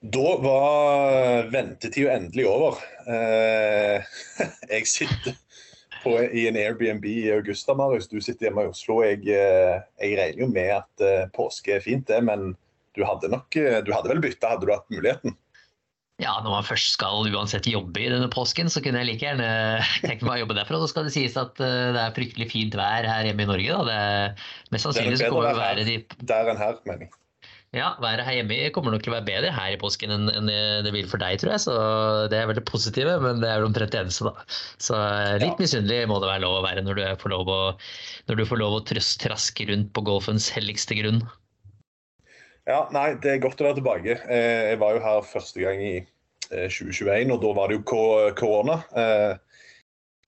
Da var ventetida endelig over. Eh, jeg sitter på, i en Airbnb i Augusta, Marius. Du sitter hjemme i Oslo. Jeg, eh, jeg regner jo med at eh, påske er fint, det, men du hadde nok Du hadde vel bytta, hadde du hatt muligheten? Ja, når man først skal uansett jobbe i denne påsken, så kunne jeg like gjerne tenkt meg å jobbe derfra. Så skal det sies at det er fryktelig fint vær her hjemme i Norge. Da. Det er, mest sannsynlig så kommer været de der enn her, mener jeg. Ja, været her hjemme kommer nok til å være bedre her i påsken enn det vil for deg, tror jeg. Så det er veldig positive, men det er vel omtrent det eneste, da. Så eh, litt Ja. misunnelig må det være lov å være når du får lov å, når du får lov å trøs, traske rundt på golfens helligste grunn. Ja, nei, det er godt å være tilbake. Eh, Jeg var jo her første gang i eh, 2021, og da var det jo korona. Eh,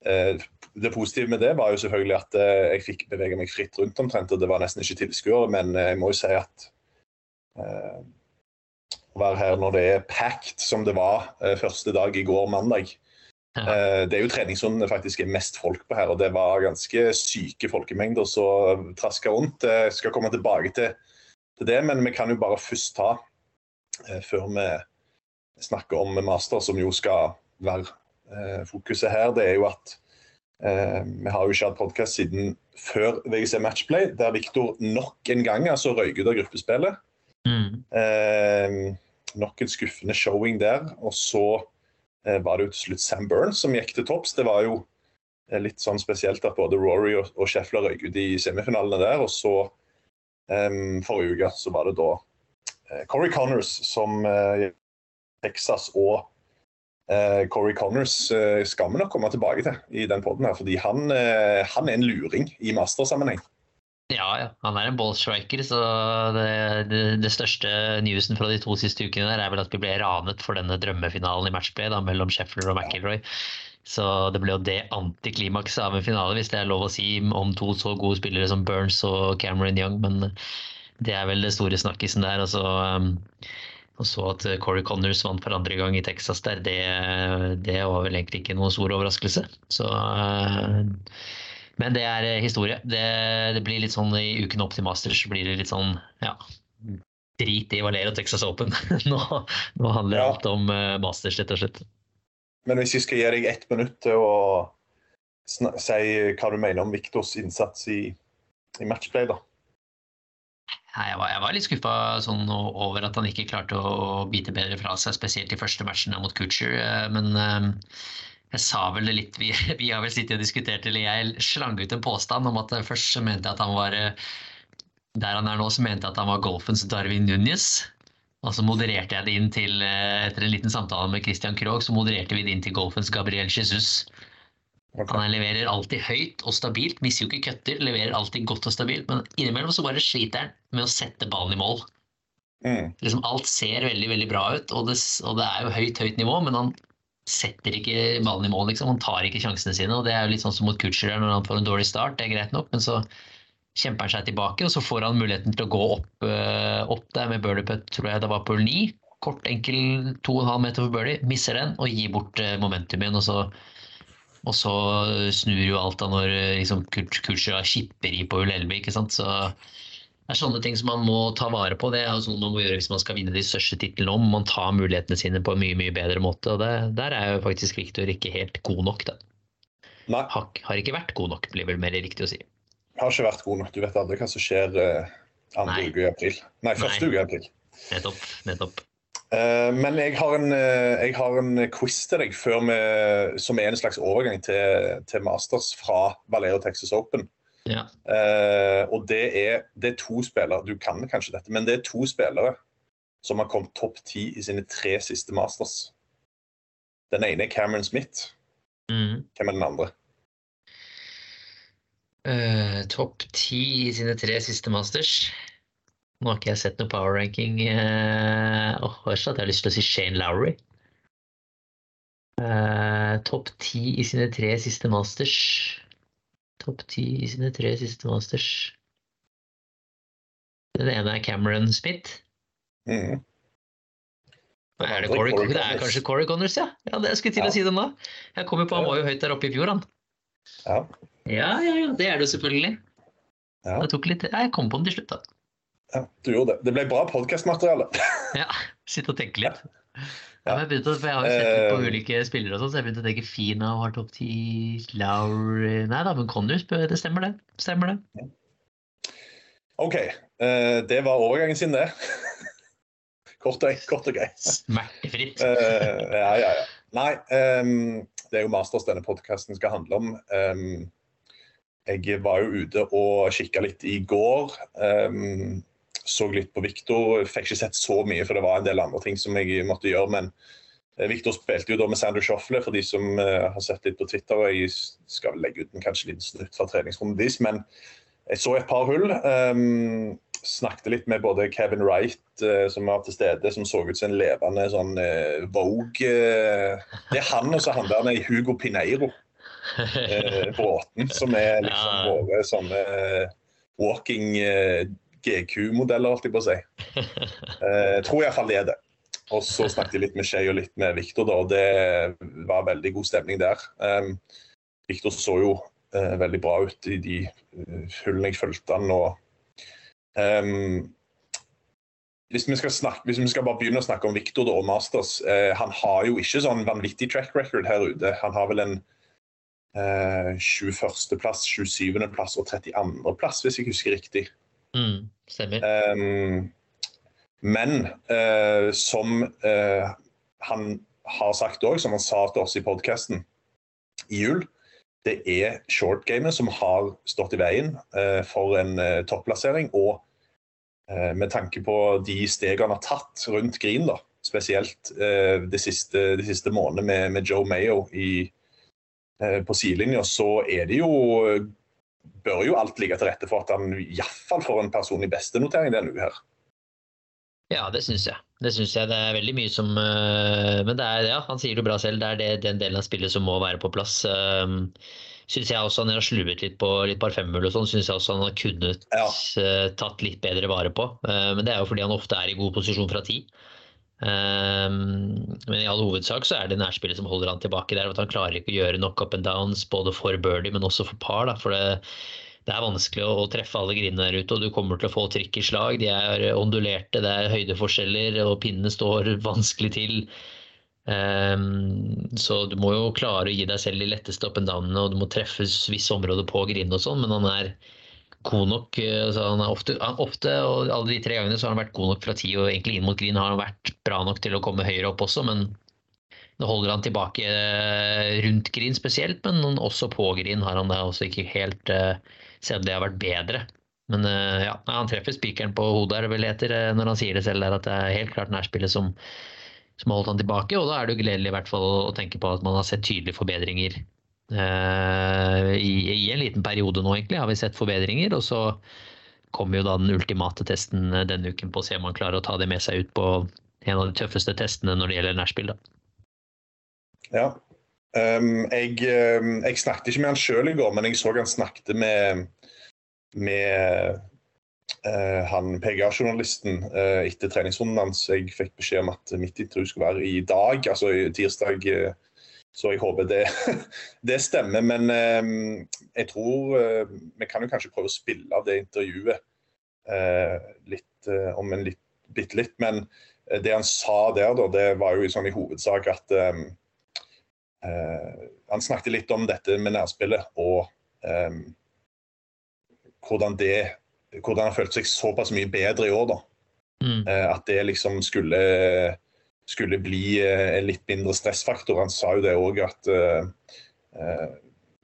eh, Det positive med det var jo selvfølgelig at eh, jeg fikk bevege meg fritt rundt omtrent, og det var nesten ikke tilskuere, men eh, jeg må jo si at eh, å være her når det er packed, som det var eh, første dag i går, mandag Ja. eh, Det er jo treningsrunden det faktisk er mest folk på her, og det var ganske syke folkemengder som traska rundt. Eh, Jeg skal komme tilbake til til det, men vi kan jo bare først ta, eh, før vi snakker om master, som jo skal være eh, fokuset her, det er jo at eh, vi har jo ikke hatt podkast siden før VGC Matchplay, der Viktor nok en gang altså røyk ut av gruppespillet. Mm. Eh, nok en skuffende showing der. Og så eh, var det jo til slutt Sam Burns som gikk til topps. Det var jo eh, litt sånn spesielt at både Rory og, og Scheffler røyk ut i semifinalene der. Og så eh, forrige uke så var det da eh, Corey Connors som eh, Texas og eh, Corey Connors skal vi nok komme tilbake til i den poden her, fordi han, han er en luring i mastersammenheng. Ja, ja. Han er en ballstriker, så det, det, det største newsen fra de to siste ukene der er vel at vi ble ranet for denne drømmefinalen i matchplay da, mellom Sheffield og McIlroy. Så det ble jo det antiklimakset av en finale, hvis det er lov å si om to så gode spillere som Burns og Cameron Young, men det er vel det store snakkisen der. Og så, um, og så at Corey Connors vant for andre gang i Texas der, det, det var vel egentlig ikke noen stor overraskelse. Så uh, men det er eh, historie. Det, det blir litt sånn i uken opp til Masters blir det litt sånn ja, drit i Valero Texas Open. nå, nå handler Ja. alt om eh, Masters, rett og slett. Men hvis jeg skal gi deg ett minutt til å si hva du mener om Viktors innsats i, i matchplay, da. Nei, Jeg var, jeg var litt skuffa sånn over at han ikke klarte å, å bite bedre fra seg, spesielt i første matchen mot Kutcher. eh, Men jeg sa vel det litt Vi, vi har vel sittet og diskutert, eller jeg slang ut en påstand om at eh, først så mente jeg at han var eh, Der han er nå, så mente jeg at han var golfens Darwin Núñez. Og så modererte jeg det inn til, eh, etter en liten samtale med Christian Krogh, så modererte vi det inn til golfens Gabriel Jesus. Okay. Han leverer alltid høyt og stabilt, mister jo ikke køtter, leverer alltid godt og stabilt, men innimellom så bare sliter han med å sette ballen i mål. Mm. Liksom alt ser veldig veldig bra ut, og det, og det er jo høyt høyt nivå, men han setter ikke ballen i mål. liksom, Han tar ikke sjansene sine. og Det er jo litt sånn som mot Kutcher når han får en dårlig start, det er greit nok, men så kjemper han seg tilbake, og så får han muligheten til å gå opp, eh, opp der med birdie putt, tror jeg det var på ni. 9. Kort, enkel 2,5 meter for birdie, misser den og gir bort eh, momentum igjen. og så og så snur jo alt da når eh, liksom, Kutcher skipper i på ull 11. ikke sant? Så det er sånne ting som man må ta vare på. Det er jo sånn man må gjøre hvis man skal vinne de største titlene om. Man tar mulighetene sine på en mye mye bedre måte. og det, Der er jo faktisk Victor ikke helt god nok. da. Nei. Har, har ikke vært god nok, blir vel mer riktig å si. har ikke vært god nok. Du vet aldri hva som skjer uh, andre Nei. uke i april. Nei, første Nei. uke i april. Nettopp. Nettopp. Eh, men jeg har, en, eh, jeg har en quiz til deg vi, som er en slags overgang til, til Masters fra Valero Texas Open. Ja. Eh, og det er, det er to spillere, du kan kanskje dette, men det er to spillere som har kommet topp ti i sine tre siste Masters. Den ene er Cameron Smith. Mm. Hvem er den andre? Uh, Topp ti i sine tre siste masters. Nå har ikke jeg sett noe power ranking. Uh, oh, jeg har lyst til å si Shane Lowry. Uh, Topp ti i sine tre siste masters. Topp ti i sine tre siste masters. Den ene er Cameron Smith. Mm. Er det, er Corey, Corey det er kanskje Corey Connors, ja. ja det jeg skulle til Ja. å si det nå. Jeg kom jo på Han var jo høyt der oppe i fjor, han. Ja. Ja, ja, ja. Det er det jo selvfølgelig. Ja. Det tok litt, jeg kom på den til slutt, da. ja, du gjorde det. Det ble bra podkastmateriale. Ja, Sitte og tenke litt. Ja. Jeg, å- jeg har jo sett litt på Eh. ulike spillere, og sånn, så jeg begynte å tenke Fina har topp ti, Lowry Nei da, men Connus, det stemmer det. Stemmer det. OK. eh, det var overgangen sin, det. Kort og, kort og greit. Smertefritt. Eh, ja, ja, ja. Nei, ehm, det er jo Masters denne podkasten skal handle om. Ehm, jeg var jo ute og kikka litt i går. ehm, så litt på Viktor. Fikk ikke sett så mye, for det var en del andre ting som jeg måtte gjøre. Men eh, Viktor spilte jo da med Sander Shoffle, for de som eh, har sett litt på Twitter. og Jeg skal legge ut en kanskje liten snutt fra treningsrommet deres. Men jeg så et par hull. Um, snakket litt med både Kevin Wright, uh, som var til stede, som så ut som en levende sånn uh, Vogue uh, Det er han og så han der med Hugo Pineiro, Bråten, som er liksom våre sånne walking GQ-modeller, holdt jeg på å si. Eh, tror iallfall det er det. Og så snakket jeg litt med Shay og litt med Viktor, og det var veldig god stemning der. Um, Viktor så jo uh, veldig bra ut i de eh, hullene jeg fulgte han. og um, hvis vi, snakke, hvis vi skal bare begynne å snakke om Victor og Masters eh, Han har jo ikke sånn vanvittig track record her ute. Han har vel en eh, 21.-plass, 27.-plass og 32.-plass, hvis jeg husker riktig. Mm, stemmer. Um, men uh, som uh, han har sagt òg, som han sa til oss i podkasten i jul, det er shortgamet som har stått i veien uh, for en uh, topplassering. Og uh, med tanke på de stegene han har tatt rundt Green, da, spesielt de, siste, de siste månedene med, med Joe Mayo i, på sidelinja, så er det jo bør jo alt ligge til rette for at han iallfall får en personlig bestenotering denne uka. her. Ja, det syns jeg. Det syns jeg. Det er veldig mye som uh, Men det er, ja, han sier det bra selv. Det er det, den delen av spillet som må være på plass. Uh, syns jeg også han har sluvet litt på litt par femmull og sånn, syns jeg også han har kunnet Ja. uh, tatt litt bedre vare på. Uh, men det er jo fordi han ofte er i god posisjon fra ti. Um, men i all hovedsak så er det nærspillet som holder han tilbake der. At han klarer ikke å gjøre nok up and downs både for birdie, men også for par. Da, for det, det er vanskelig å treffe alle grindene der ute, og du kommer til å få trikk i slag. De er ondulerte, det er høydeforskjeller, og pinnene står vanskelig til. Um, så du må jo klare å gi deg selv de letteste up and downene, og du må treffe visse områder på grinene og sånn, men han er god nok. eh, Altså han er ofte, ofte, og alle de tre gangene så har han vært god nok fra ti, og egentlig inn mot green har han vært bra nok til å komme høyere opp også, men nå holder han tilbake eh, rundt green spesielt, men også på green har han da også ikke helt uh, selv om det har vært bedre. Men uh, ja, han treffer spikeren på hodet her, vel heter, eh, når han sier det selv der, at det er helt klart nærspillet som, som har holdt han tilbake. Og da er det jo gledelig i hvert fall å tenke på at man har sett tydelige forbedringer. Eh, i, I en liten periode nå, egentlig, har vi sett forbedringer. Og så kommer jo da den ultimate testen eh, denne uken på å se om han klarer å ta det med seg ut på en av de tøffeste testene når det gjelder nærspill. da. Ja. Um, jeg, um, jeg snakket ikke med han sjøl i går, men jeg så han snakket med, med uh, han PGA-journalisten uh, etter treningsrunden hans. Jeg fikk beskjed om at mitt intervju skulle være i dag, altså tirsdag. uh, så jeg håper det, det stemmer. Men um, jeg tror uh, vi kan jo kanskje prøve å spille av det intervjuet uh, litt, uh, om en litt, bitte litt. Men uh, det han sa der, da, det var jo i sånn i hovedsak at um, Eh, han snakket litt om dette med nærspillet og eh, hvordan det hvordan han følte seg såpass mye bedre i år. da. Mm. Eh, at det liksom skulle, skulle bli eh, en litt mindre stressfaktor. Han sa jo det òg at uh, uh,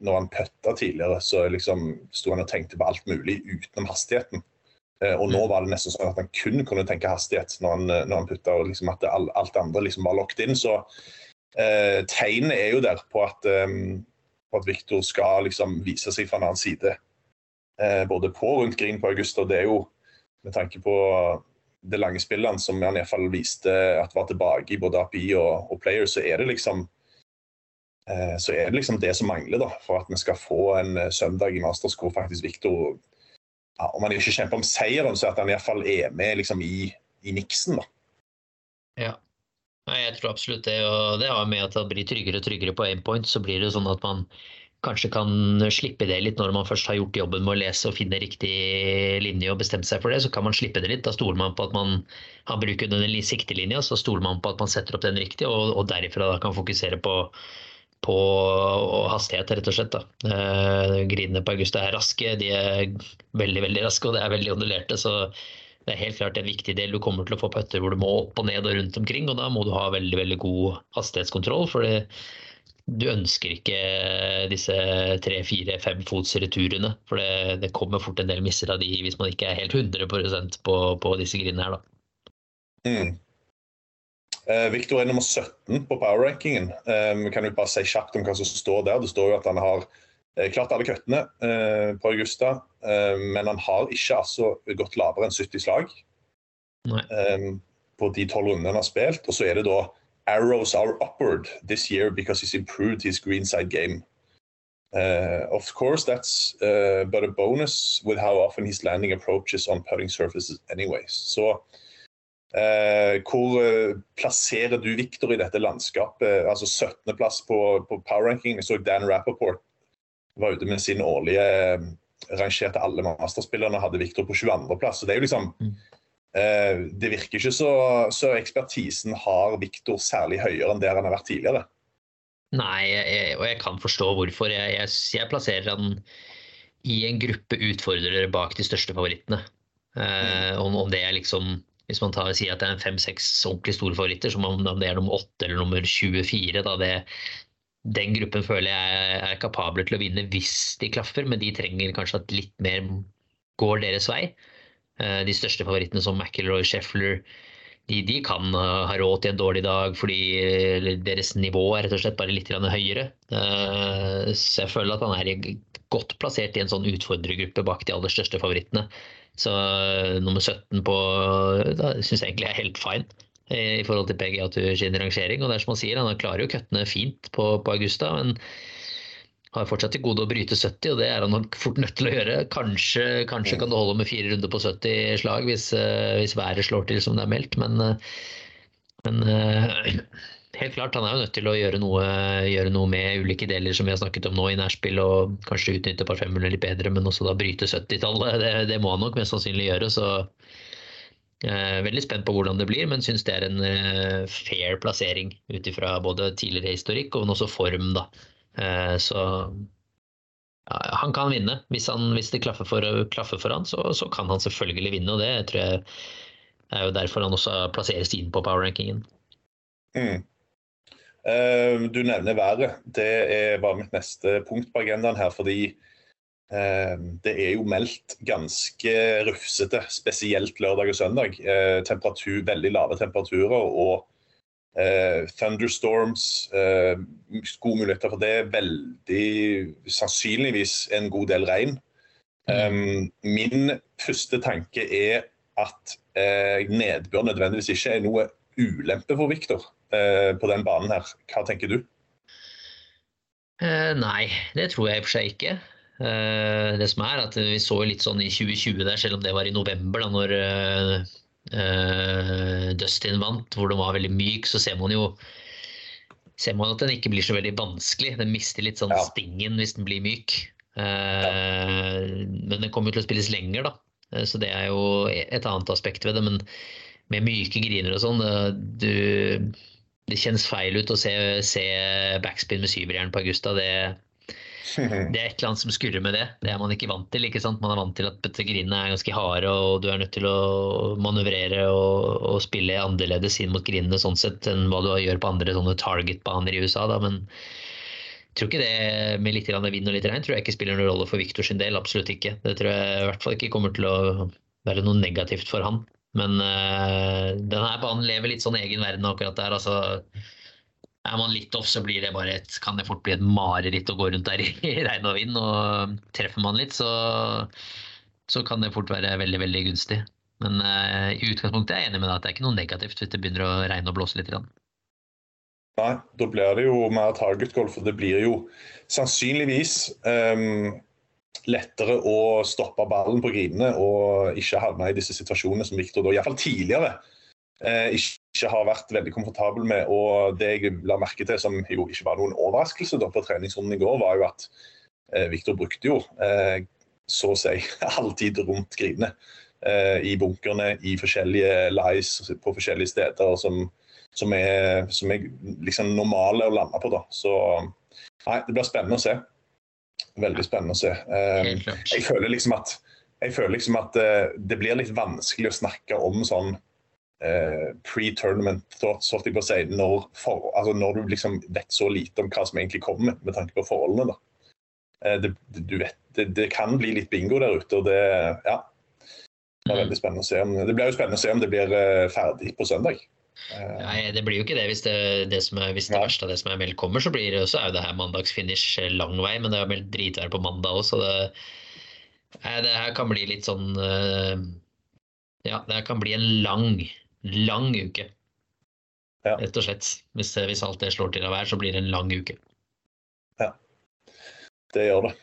når han putta tidligere, så liksom sto han og tenkte på alt mulig utenom hastigheten. Og nå var det nesten sånn at han kun kunne tenke hastighet når han, når han putta, og liksom at det, alt andre liksom var locked in. Så eh, tegnet er jo der på at, um, på at Victor skal liksom vise seg fra en annen side. både på og rundt Green på August, og det er jo med tanke på det lange spillet som han i hvert fall viste at var tilbake i både API og, og Player, så er det liksom eh, så er det liksom det som mangler da, for at vi skal få en eh, søndag i Masters hvor faktisk Victor ja, Om han ikke kjemper om seieren, så at han iallfall er med liksom, i, i niksen. da. Ja. Nei, jeg tror absolutt det. Og det har med at han blir tryggere og tryggere på aimpoint. Så blir det sånn at man kanskje kan slippe det litt når man først har gjort jobben med å lese og finne riktig linje og bestemt seg for det, så kan man slippe det litt. Da stoler man på at man har bruker den siktelinja, så stoler man på at man setter opp den riktig, og, og derifra kan fokusere på, på hastighet, rett og slett. Eh, grinene på Augusta er raske, de er veldig, veldig raske, og det er veldig ondulerte. så det er helt klart en viktig del. Du kommer til å få putter hvor du må opp og ned og rundt omkring, og da må du ha veldig veldig god hastighetskontroll. for det du ønsker ikke disse tre, fire, fem fots returene. For det, det, kommer fort en del misser av de hvis man ikke er helt 100% på, på disse grinene her, da. Mm. Eh, Victor er nummer 17 på power-rankingen. Eh, kan jo bare si kjapt om hva som står der. Det står jo at han har eh, klart alle køttene eh, på Augusta, eh, men han har ikke altså gått lavere enn 70 slag eh, på de tolv rundene han har spilt. Og så er det da arrows are upward this year because he's improved his greenside game. Uh, of course, that's uh, but a bonus with how often he's landing approaches on putting surfaces anyways. Så uh, hvor uh, plasserer du Victor i dette landskapet? Altså 17.-plass på, på power ranking. Jeg så Dan Rappaport var ute med sin årlige uh, rangerte alle masterspillerne og hadde Victor på 22.-plass. Så det er jo liksom mm det virker ikke så, så ekspertisen har Viktor særlig høyere enn der han har vært tidligere. Nei, jeg, og jeg kan forstå hvorfor. Jeg, jeg, jeg, plasserer han i en gruppe utfordrere bak de største favorittene. Eh, om, om, det er liksom Hvis man tar, sier at det er fem-seks ordentlig store favoritter, som om, om det er nummer åtte eller nummer 24, da det, den gruppen føler jeg er kapable til å vinne hvis de klaffer, men de trenger kanskje at litt mer går deres vei. Eh, de største favorittene som McIlroy, Sheffler, de, de, kan eh, ha råd til en dårlig dag fordi deres nivå er rett og slett bare litt høyere. Eh, så jeg føler at han er godt plassert i en sånn utfordrergruppe bak de aller største favorittene. Så nummer 17 på da syns jeg egentlig er helt fine i forhold til PGA Tour sin rangering. Og det er som han sier, han klarer jo køttene fint på, på Augusta. men har fortsatt til gode å bryte 70, og det er han nok fort nødt til å gjøre. Kanskje, kanskje kan det holde med fire runder på 70 slag hvis, eh, hvis været slår til som det er meldt, men, eh, men eh, helt klart, han er jo nødt til å gjøre noe, gjøre noe, med ulike deler som vi har snakket om nå i nærspill, og kanskje utnytte par femmerne litt bedre, men også da bryte 70-tallet. Det, det, må han nok mest sannsynlig gjøre. så eh, Veldig spent på hvordan det blir, men syns det er en fair plassering ut ifra både tidligere historikk og også form. da. Eh, så ja, han kan vinne. Hvis, han, hvis det klaffer for, klaffer for han, så, så, kan han selvfølgelig vinne. Og det tror jeg er jo derfor han også plasseres inn på power-rankingen. Mm. Uh, du nevner været. Det er bare mitt neste punkt på agendaen her. Fordi uh, det er jo meldt ganske rufsete, spesielt lørdag og søndag. Uh, temperatur, veldig lave temperaturer og thunderstorms, uh, gode muligheter for det. Veldig sannsynligvis en god del regn. Um, min første tanke er at uh, nedbør nødvendigvis ikke er noe ulempe for Viktor på den banen her. Hva tenker du? nei, det tror jeg i og for seg ikke. det som er at Vi så litt sånn i 2020, der, selv om det var i november, da når Dustin vant, hvor den var veldig myk, så ser man jo ser man at den ikke blir så veldig vanskelig. Den mister litt sånn ja. stingen hvis den blir myk. Ja. Men den kommer jo til å spilles lenger, da. Uh, så det er jo et annet aspekt ved det. Men med myke griner og sånn, det kjennes feil ut å se, se backspin med syverjern på Augusta. Det, Det er et eller annet som skurrer med det. Det er man ikke vant til. ikke sant? Man er vant til at grinene er ganske harde, og du er nødt til å manøvrere og, og spille annerledes inn mot grinene sånn sett enn hva du gjør på andre sånne target-baner i USA. Da. Men jeg tror ikke det med litt vind og litt regn tror jeg ikke spiller noen rolle for Victor sin del. Absolutt ikke. Det tror jeg i hvert fall ikke kommer til å være noe negativt for han. Men øh, denne banen lever litt sånn egen verden akkurat der. altså er man litt off, så blir det bare et, kan det fort bli et mareritt å gå rundt der i regn og vind. Og treffer man litt, så, så kan det fort være veldig veldig gunstig. Men uh, i utgangspunktet er jeg enig med deg at det er ikke noe negativt hvis det begynner å regne og blåse litt. Grann. Nei, da blir det jo mer target-golf, og det blir jo sannsynligvis um, lettere å stoppe ballen på grinene og ikke havne i disse situasjonene som Victor da, iallfall tidligere, eh, ikke har vært veldig komfortabel med. Og det jeg la merke til som jo ikke var noen overraskelse da på treningsrunden i går, var jo at eh, Victor brukte jo eh, så å si alltid rundt grinene. Eh, I bunkerne, i forskjellige lies på forskjellige steder som, som, er, som er liksom normale å lande på. da. Så nei, det blir spennende å se. Veldig spennende å se. Eh, jeg føler liksom at, føler liksom at eh, det blir litt vanskelig å snakke om sånn uh, pre-tournament thoughts, holdt jeg på å si, når, for, altså når, du liksom vet så lite om hva som egentlig kommer, med tanke på forholdene. da. Uh, det, du vet, det, det, kan bli litt bingo der ute, og det ja, det er mm. veldig spennende å se om, det blir jo spennende å se om det blir ferdig på søndag. Nei, det blir jo ikke det. Hvis det, det, er, hvis det verste av det som er meldt kommer, så, blir det, også, er jo det her mandagsfinish lang vei. Men det er meldt dritvær på mandag òg, så det, det, her kan bli litt sånn eh, Ja, det her kan bli en lang, lang uke. Ja. Rett og slett. Hvis, hvis, alt det slår til av vær, så blir det en lang uke. Ja, det gjør det.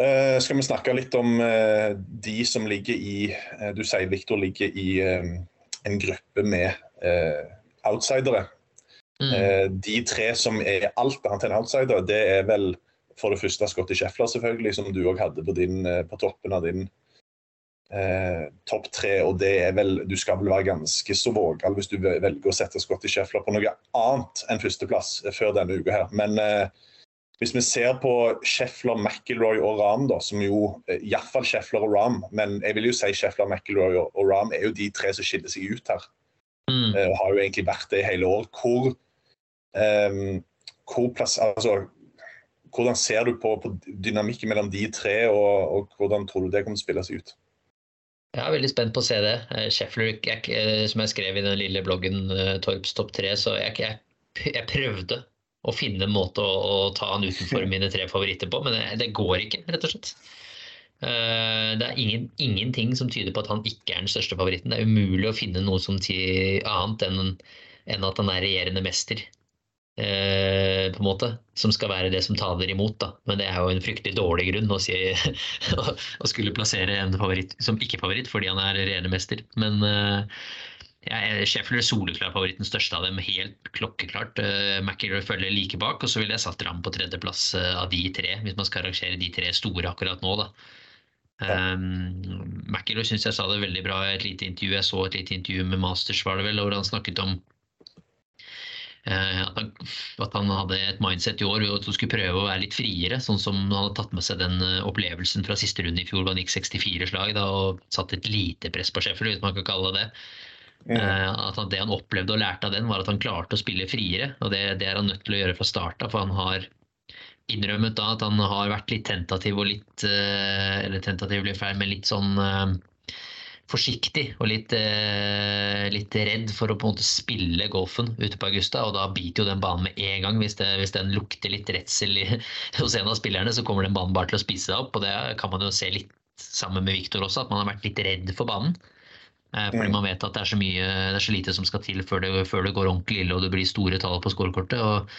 Uh, skal vi snakke litt om uh, de som ligger i uh, Du sier Viktor ligger i en gruppe med outsidere. Mm. De tre som er alt annet enn outsider, det er vel for det første Scotty Scheffler, selvfølgelig, som du òg hadde på, din, på, toppen av din eh, topp tre. Og det er vel Du skal vel være ganske så vågal hvis du velger å sette Scotty Scheffler på noe annet enn førsteplass før denne uka her. Men eh, hvis vi ser på Scheffler, McIlroy og Ram, da, som jo eh, Iallfall Scheffler og Ram, men jeg vil jo si Scheffler, McIlroy og, og Ram er jo de tre som skiller seg ut her. Mm. Og har jo egentlig vært det i hele år. Hvor, um, hvor plass, altså, hvordan ser du på, på, dynamikken mellom de tre, og, og, hvordan tror du det kommer til å spille seg ut? Jeg er veldig spent på å se det. Scheffler, jeg, som jeg skrev i den lille bloggen Torps topp tre, så jeg, jeg, jeg prøvde å finne en måte å, å, ta han utenfor mine tre favoritter på, men det, det går ikke, rett og slett. Det er ingen, ingenting som tyder på at han ikke er den største favoritten. Det er umulig å finne noe som annet enn, enn, at han er regjerende mester. Uh, på en måte, Som skal være det som taler imot. Da. Men det er jo en fryktelig dårlig grunn å, si, å, skulle plassere en favoritt som ikke-favoritt fordi han er regjerende mester. Men uh, jeg, Sheffield er soleklar favoritten, største av dem, helt klokkeklart. Uh, McIlroy følger like bak, og så ville jeg satt Ram på tredjeplass av de tre, hvis man skal arrangere de tre store akkurat nå. da. Um, McIlroy syns jeg sa det veldig bra i et lite intervju. Jeg så et lite intervju med Masters, var det vel, hvor han snakket om at, han, at, han, hadde et mindset i år hvor han skulle prøve å være litt friere. Sånn som han hadde tatt med seg den opplevelsen fra siste runde i fjor, hvor han gikk 64 slag da, og satt et lite press på Sheffield, hvis man kan kalle det det. Mm. At Det han opplevde og lærte av den, var at han klarte å spille friere. og Det, det er han nødt til å gjøre fra start av. For han har innrømmet da at han har vært litt tentativ og litt eh, Eller tentativ blir feil, men litt sånn forsiktig og litt, eh, litt, redd for å på en måte spille golfen ute på Augusta. Og da biter jo den banen med en gang. Hvis, det, hvis den lukter litt redsel hos en av spillerne, så kommer den banen bare til å spise seg opp. Og det kan man jo se litt sammen med Viktor også, at man har vært litt redd for banen. Eh, fordi man vet at det er så, mye, det er så lite som skal til før det, før det, går ordentlig ille og det blir store tall på scorekortet. Og,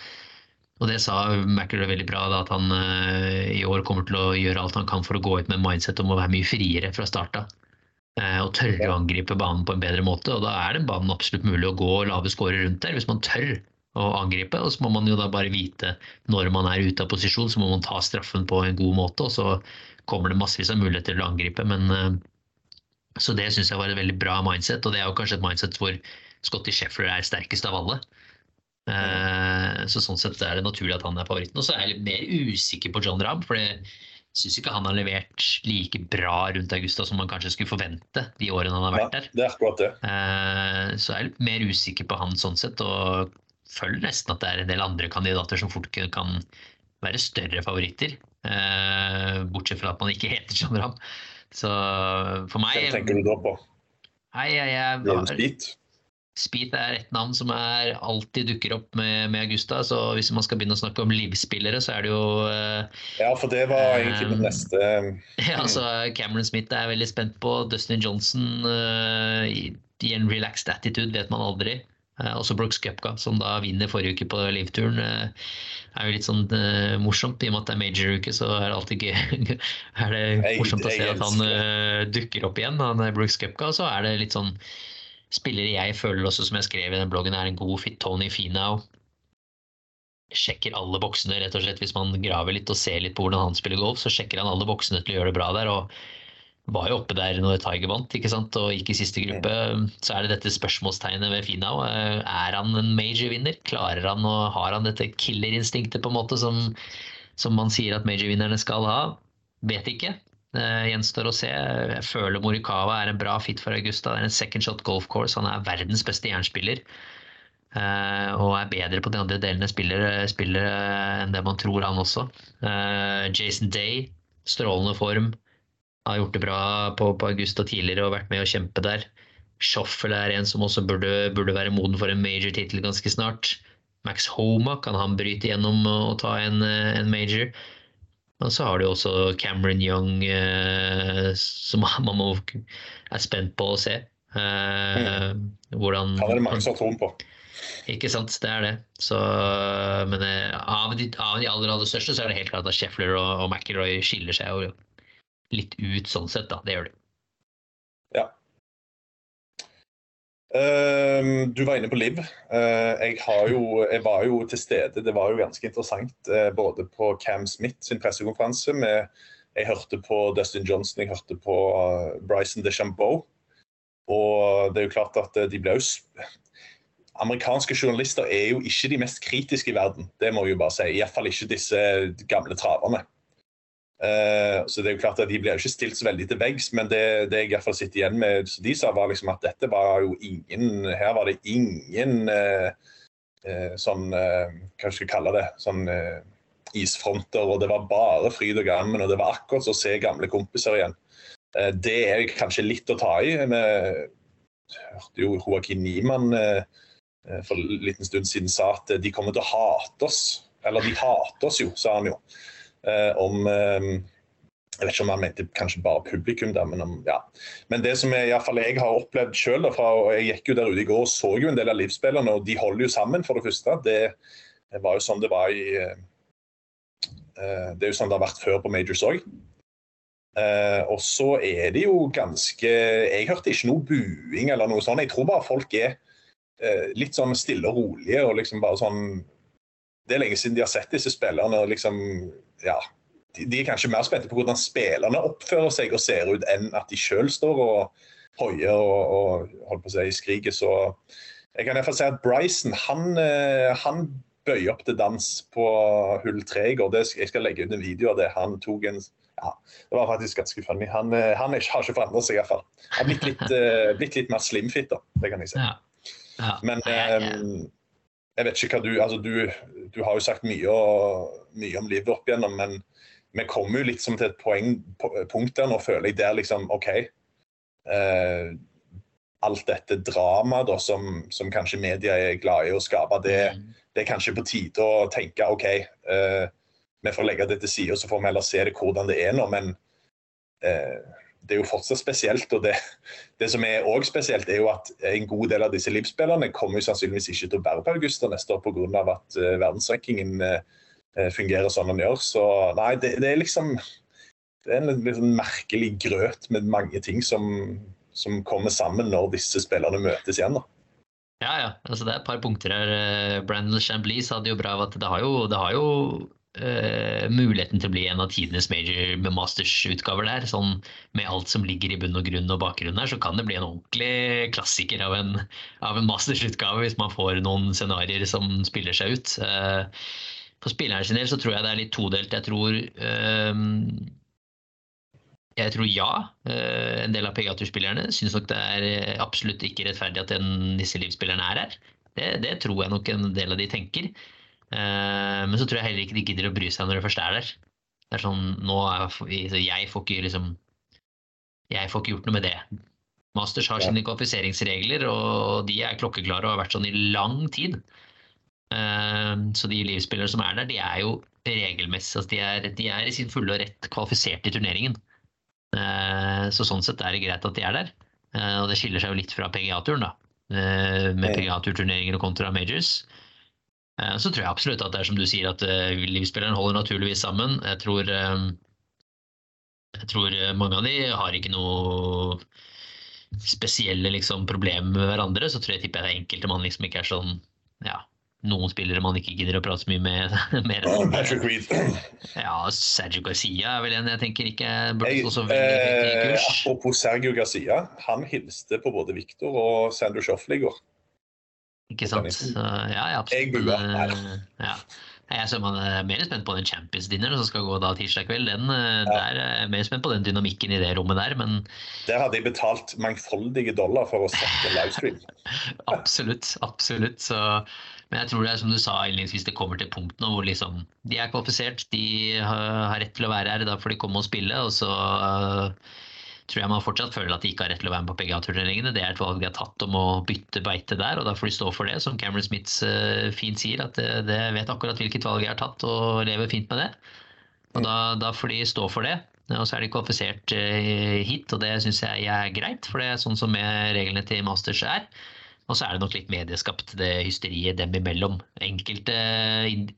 og, det sa McIlroy veldig bra, da, at han eh, i år kommer til å gjøre alt han kan for å gå ut med mindset om å være mye friere fra start av. Uh, og tørre å angripe banen på en bedre måte. Og da er den banen absolutt mulig å gå lave skårer rundt der, hvis man tør å angripe. Og så må man jo da bare vite når man er ute av posisjon, så må man ta straffen på en god måte. Og så kommer det massevis av muligheter til å angripe. men uh, så det syns jeg var et veldig bra mindset, og det er jo kanskje et mindset hvor Scotty Sheffer er sterkest av alle. Eh, så sånn sett er det naturlig at han er favoritten. Og så er jeg litt mer usikker på John Ramm, for syns ikke han har levert like bra rundt Augusta som man kanskje skulle forvente de årene han har vært der. Ja, Det er akkurat det. Eh, så jeg er litt mer usikker på han sånn sett, og føler nesten at det er en del andre kandidater som fort kan være større favoritter. Eh, bortsett fra at man ikke heter John Ramm. Så for meg Hvem tenker du da på? Nei, jeg, jeg, Jalen Speed? Er et navn som er, alltid dukker opp med, med, Augusta. Så hvis man skal begynne å snakke om livsspillere, så er det jo uh, Ja, for det var egentlig uh, neste Ja, altså Cameron Smith er jeg veldig spent på. Dustin Johnson uh, i, i, en relaxed attitude vet man aldri. også Brooks Cupka, som da vinner forrige uke på livturen. er jo litt sånn morsomt. I og med at det er major-uke, så er det alltid gøy. er det morsomt å se at han dukker opp igjen, han Brooks Cupka. Så er det litt sånn spillere jeg føler også, som jeg skrev i den bloggen, er en god fit. Tony Finau sjekker alle boksene, rett og slett. Hvis man graver litt og ser litt på hvordan han spiller golf, så sjekker han alle boksene til å gjøre det bra der. og var jo oppe der når Tiger vant ikke sant? og gikk i siste gruppe. Så er det dette spørsmålstegnet ved Finau. Er han en major-vinner? Klarer han og Har han dette killerinstinktet på en måte som, som man sier at major-vinnerne skal ha? Vet ikke. Det gjenstår å se. Jeg føler Morikawa er en bra fit for Augusta. Det er en second shot golf course. Han er verdens beste jernspiller. Uh, og er bedre på de andre delene spiller, spiller uh, enn det man tror, han også. Jason Day, strålende form. Har gjort det bra på, på Augusta tidligere og vært med å kjempe der. Schoffel er en som også burde, burde være moden for en major tittel ganske snart. Max Homa, kan han bryte gjennom og ta en, en major? Og så har du også Cameron Young, eh, som man må, er spent på å se. Eh, hvordan Han er det mange som har troen på. Ikke sant, det er det. Så, men eh, av de, av de, aller aller største så er det helt klart at Sheffler og, og McIlroy skiller seg jo litt ut sånn sett. da, Det gjør de. Ja. Uh, du var inne på Liv. Uh, jeg, jo, jeg, var jo til stede. Det var jo ganske interessant uh, både på Cam Smith sin pressekonferanse. Med, jeg hørte på Dustin Johnson, jeg hørte på eh, Bryson DeChambeau. Og det er jo klart at de ble jo Amerikanske journalister er jo ikke de mest kritiske i verden. Det må jeg jo bare si. Iallfall ikke disse gamle traverne. Uh, så det er jo klart at De ble jo ikke stilt så veldig til veggs, men det, det jeg i hvert fall sitter igjen med, så de sa var liksom at dette var jo ingen Her var det ingen uh, uh, sånn Hva skal jeg kalle det? sånn isfronter, og det var bare fryd og gammen, og det var akkurat som å se gamle kompiser igjen. det er kanskje litt å ta i. Vi hørte jo Joakim Niemann for en liten stund siden sa at de kommer til å hate oss. Eller de hater oss jo, sa han jo. Eh, om eh, jeg vet ikke om han mente kanskje bare publikum, der, men, om, ja. men det som jeg, fall jeg har opplevd sjøl Jeg gikk jo der ute i går og så jo en del av livsspillerne, og de holder jo sammen, for det første. Det, var jo sånn det var i uh, Det er jo sånn det har vært før på Majors òg. Uh, og så er det jo ganske Jeg hørte ikke noe buing eller noe sånt. Jeg tror bare folk er litt sånn stille og rolige og liksom bare sånn Det er lenge siden de har sett disse spillerne. liksom ja, de, de, er kanskje mer spente på hvordan spillerne oppfører seg og ser ut, enn at de sjøl står og hoier og, og holder på å si skriker. Så jeg kan i hvert si at Bryson han, eh, han bøyer opp til dans på hull tre i går. jeg skal legge ut en video av det. Han tok en ja, Det var faktisk ganske funny. Han, eh, han er, har ikke forandret seg, iallfall. Har blitt litt, uh, blitt litt mer slimfit, da. Det kan jeg si. Ja. Ja. Men um, jeg vet ikke hva du altså du, du har jo sagt mye, og, mye om livet opp igjennom, men vi kommer jo liksom til et poeng, punkt der nå, føler jeg, der liksom OK eh, Alt dette dramaet som, som, kanskje media er glad i å skape, det, mm. det er kanskje på tide å tenke OK, eh, vi får legge det til side, så får vi heller se det hvordan det er nå. Men eh, det er jo fortsatt spesielt. og Det, det som er også spesielt, er jo at en god del av disse livsspillerne kommer jo sannsynligvis ikke til å bære på Augusta neste år pga. at uh, verdensrankingen uh, fungerer sånn den gjør. Så nei, det, det er liksom det er en liksom merkelig grøt med mange ting som, som kommer sammen når disse spillerne møtes igjen. da. Ja, ja. Altså, det er et par punkter her. Brandon Chambly sa det jo bra av at det har jo, det har jo uh, muligheten til å bli en av tidenes major masters-utgaver der. Sånn med alt som ligger i bunn og grunn og bakgrunn der, så kan det bli en ordentlig klassiker av en, av en masters-utgave hvis man får noen scenarioer som spiller seg ut. Uh, for spilleren sin del så tror jeg det er litt todelt. Jeg tror uh, jeg tror ja. En del av Pegatur-spillerne syns nok det er absolutt ikke rettferdig at den disse livsspillerne er her. Det, det, tror jeg nok en del av de tenker. Eh, men så tror jeg heller ikke de gidder å bry seg når det først er der. Det er sånn, nå jeg får ikke liksom Jeg får ikke gjort noe med det. Masters har sine kvalifiseringsregler, og de er klokkeklare og har vært sånn i lang tid. Eh, så de livsspillere som er der, de er jo regelmessig altså de, er, de er i sin fulle og rett kvalifisert i turneringen. Eh, så sånn sett er det greit at de er der. Og det skiller seg jo litt fra PGA-turen, da. Med PGA-turturneringer og kontra majors. Eh, så tror jeg absolutt at det er som du sier, at eh, livsspilleren holder naturligvis sammen. Jeg tror, eh, jeg tror mange av de har ikke noe spesielle liksom, problemer med hverandre. Så tror jeg tipper jeg det er enkelte man liksom ikke er sånn ja, noen spillere man ikke gidder å prate så mye med. mer oh, Patrick Reed. Ja, Sergio Garcia er vel en jeg tenker ikke burde stå så veldig høyt i kurs. Apropos Sergio Garcia, han hilste på både Victor og Sander Schoffel i går. Ikke sant. Så, ja, ja, absolutt. Jeg bua. Ja. Jeg er man er mer spent på den Champions Dinner som skal gå da tirsdag kveld. Den, eh, ja. der er mer spent på den dynamikken i det rommet der, men Der hadde jeg betalt mangfoldige dollar for å sette livestream. absolutt. Absolutt. Så, men jeg tror det er som du sa innledningsvis, det kommer til punkt nå hvor liksom de er kvalifisert, de har rett til å være her, da får de komme og spille. og så uh, tror jeg man fortsatt føler at de ikke har rett til å være med på PGA-turneringene. Det er et valg de har tatt om å bytte beite der, og da får de stå for det. Som Cameron Smiths uh, fint sier, at det, det, vet akkurat hvilket valg de har tatt, og lever fint med det. Og da, da får de stå for det. Og så er de kvalifisert uh, hit, og det syns jeg er greit, for det er sånn som reglene til Masters er. Og så er det nok litt medieskapt, det hysteriet dem imellom. Enkelte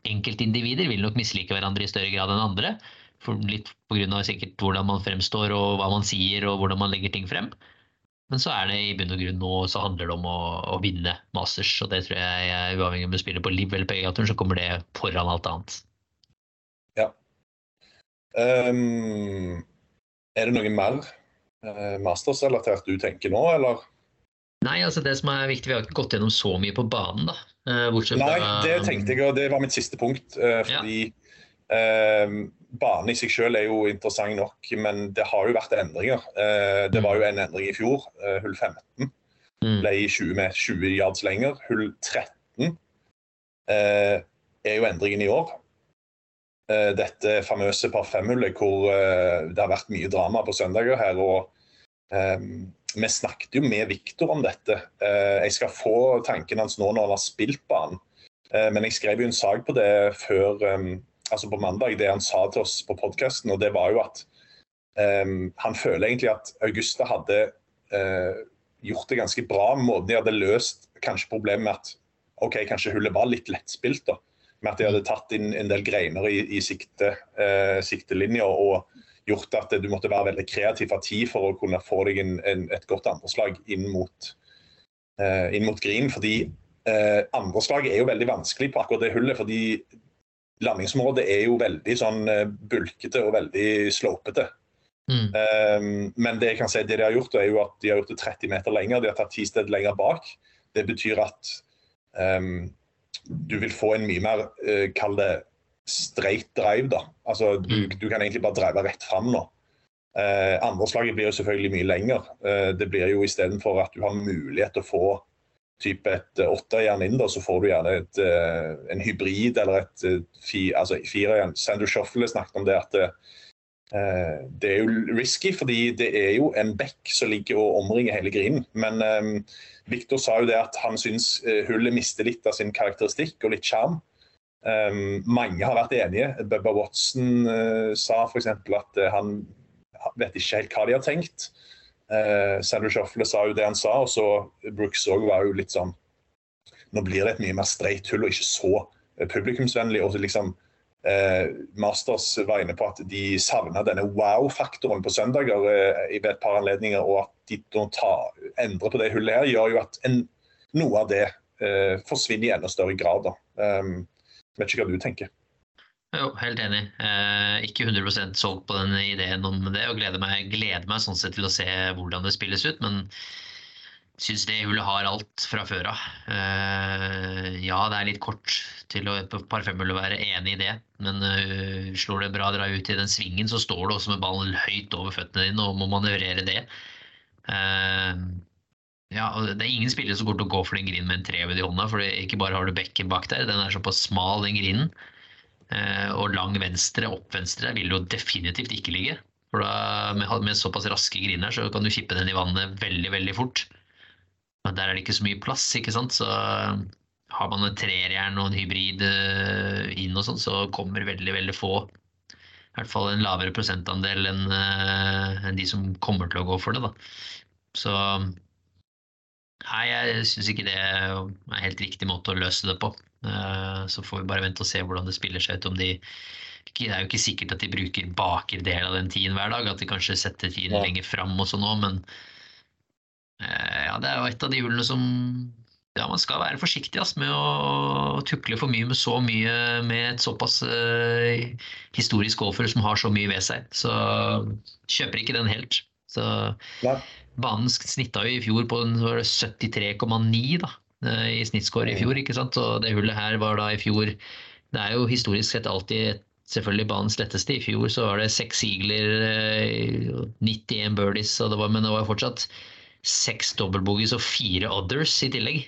enkeltindivider vil nok mislike hverandre i større grad enn andre for litt pga. sikkert hvordan man fremstår og hva man sier og hvordan man legger ting frem. Men så er det i bunn og grunn nå så handler det om å, å vinne Masters. Og det tror jeg uavhengig om du spiller på Liv eller PGA-turen, så kommer det foran alt annet. Ja. Um, er det noe mer uh, Masters-relatert du tenker nå, eller? Nei, altså det som er viktig, vi har ikke gått gjennom så mye på banen, da. Uh, Nei, det tenkte jeg, og det var mitt siste punkt. Uh, fordi ja. Uh, banen i seg selv er jo interessant nok, men det har jo vært endringer. Eh, det var jo en endring i fjor. Eh, hull 15 ble ble 20 med 20 yards lenger. Hull 13 er jo endringen i år. dette famøse par fem-hullet hvor det har vært mye drama på søndager her. og Vi snakket jo med Viktor om dette. jeg skal få tanken hans nå når han har spilt banen. men jeg skrev jo en sak på det før um, altså på mandag, det han sa til oss på podkasten, og det var jo at um, han føler egentlig at Augusta hadde uh, gjort det ganske bra måten de hadde løst kanskje problemet med at OK, kanskje hullet var litt lettspilt. da, Med at de hadde tatt inn en del greiner i, i sikte, uh, siktelinja og gjort at du måtte være veldig kreativ av tid for å kunne få deg en, en, et godt andreslag inn mot, uh, inn mot green. fordi uh, andreslaget er jo veldig vanskelig på akkurat det hullet. fordi landingsområdet er jo veldig sånn eh, bulkete og veldig slopete. Mm. Um, men det jeg kan si, det de har gjort, er jo at de har gjort det 30 meter lenger. De har tatt ti steder lenger bak. Det betyr at um, du vil få en mye mer, uh, kall det, straight drive. da. Altså, du, mm. du kan egentlig bare drive rett fram nå. Uh, Andreslaget blir jo selvfølgelig mye lenger. Uh, det blir jo istedenfor at du har mulighet til å få type et eh, åtterjern inn, da, så får du gjerne et, eh, en hybrid eller et eh, fi, altså firejern. Sander Shoffle snakket om det at det, det er jo risky, fordi det er jo en bekk som ligger og omringer hele grinen. Men um, Victor sa jo det at han syns hullet mister litt av sin karakteristikk og litt sjarm. Um, mange har vært enige. Bubba Watson uh, sa f.eks. at uh, han vet ikke helt hva de har tenkt. Eh, Sandra Shuffle sa jo det han sa, og så Brooks òg var jo litt sånn Nå blir det et mye mer streit hull og ikke så eh, publikumsvennlig. og liksom eh, Masters var inne på at de savna denne wow-faktoren på søndager eh, i et par anledninger, og at de nå endrer på det hullet her, gjør jo at en, noe av det eh, forsvinner i enda større grad. da. Um, vet ikke hva du tenker. Jo, helt enig. Eh, ikke 100 solgt på den ideen om det, og gleder meg, gleder meg sånn sett til å se hvordan det spilles ut. Men syns det hullet har alt fra før av. Eh, ja, det er litt kort til å par å være enig i det, men uh, slår det bra dra ut i den svingen, så står du også med ballen høyt over føttene dine og må manøvrere det. Uh, ja, Det er ingen spillere som går til å gå for den grinen med en treved i hånda. for Ikke bare har du bekken bak der, den er såpass smal, den grinen. Eh, og lang venstre, opp venstre, vil jo definitivt ikke ligge. For da, med, med såpass raske griner så kan du kippe den i vannet veldig, veldig fort. Men der er det ikke så mye plass, ikke sant. Så eh, har man et trerjern og en hybrid eh, inn og sånn, så kommer veldig, veldig få. I hvert fall en lavere prosentandel enn, enn de som kommer til å gå for det. da. Så Nei, jeg syns ikke det er helt riktig måte å løse det på. Eh, så får vi bare vente og se hvordan det spiller seg ut. om de det er jo ikke sikkert at de bruker baker del av den tiden hver dag, at de kanskje setter tiden ja. lenger fram og sånn òg, men eh, ja, det er jo et av de hjulene som ja, man skal være forsiktig ass, med å tukle for mye med så mye med et såpass uh, historisk golfer som har så mye ved seg. Så kjøper ikke den helt. Så ja. Banen snitta jo i fjor på 73,9 da, eh, i snittscore i fjor. ikke sant? Og det hullet her var da i fjor Det er jo historisk sett alltid selvfølgelig banens letteste. I fjor så var det seks eagler, 91 eh, birdies, det var, men det var fortsatt seks dobbeltbogies og fire others i tillegg.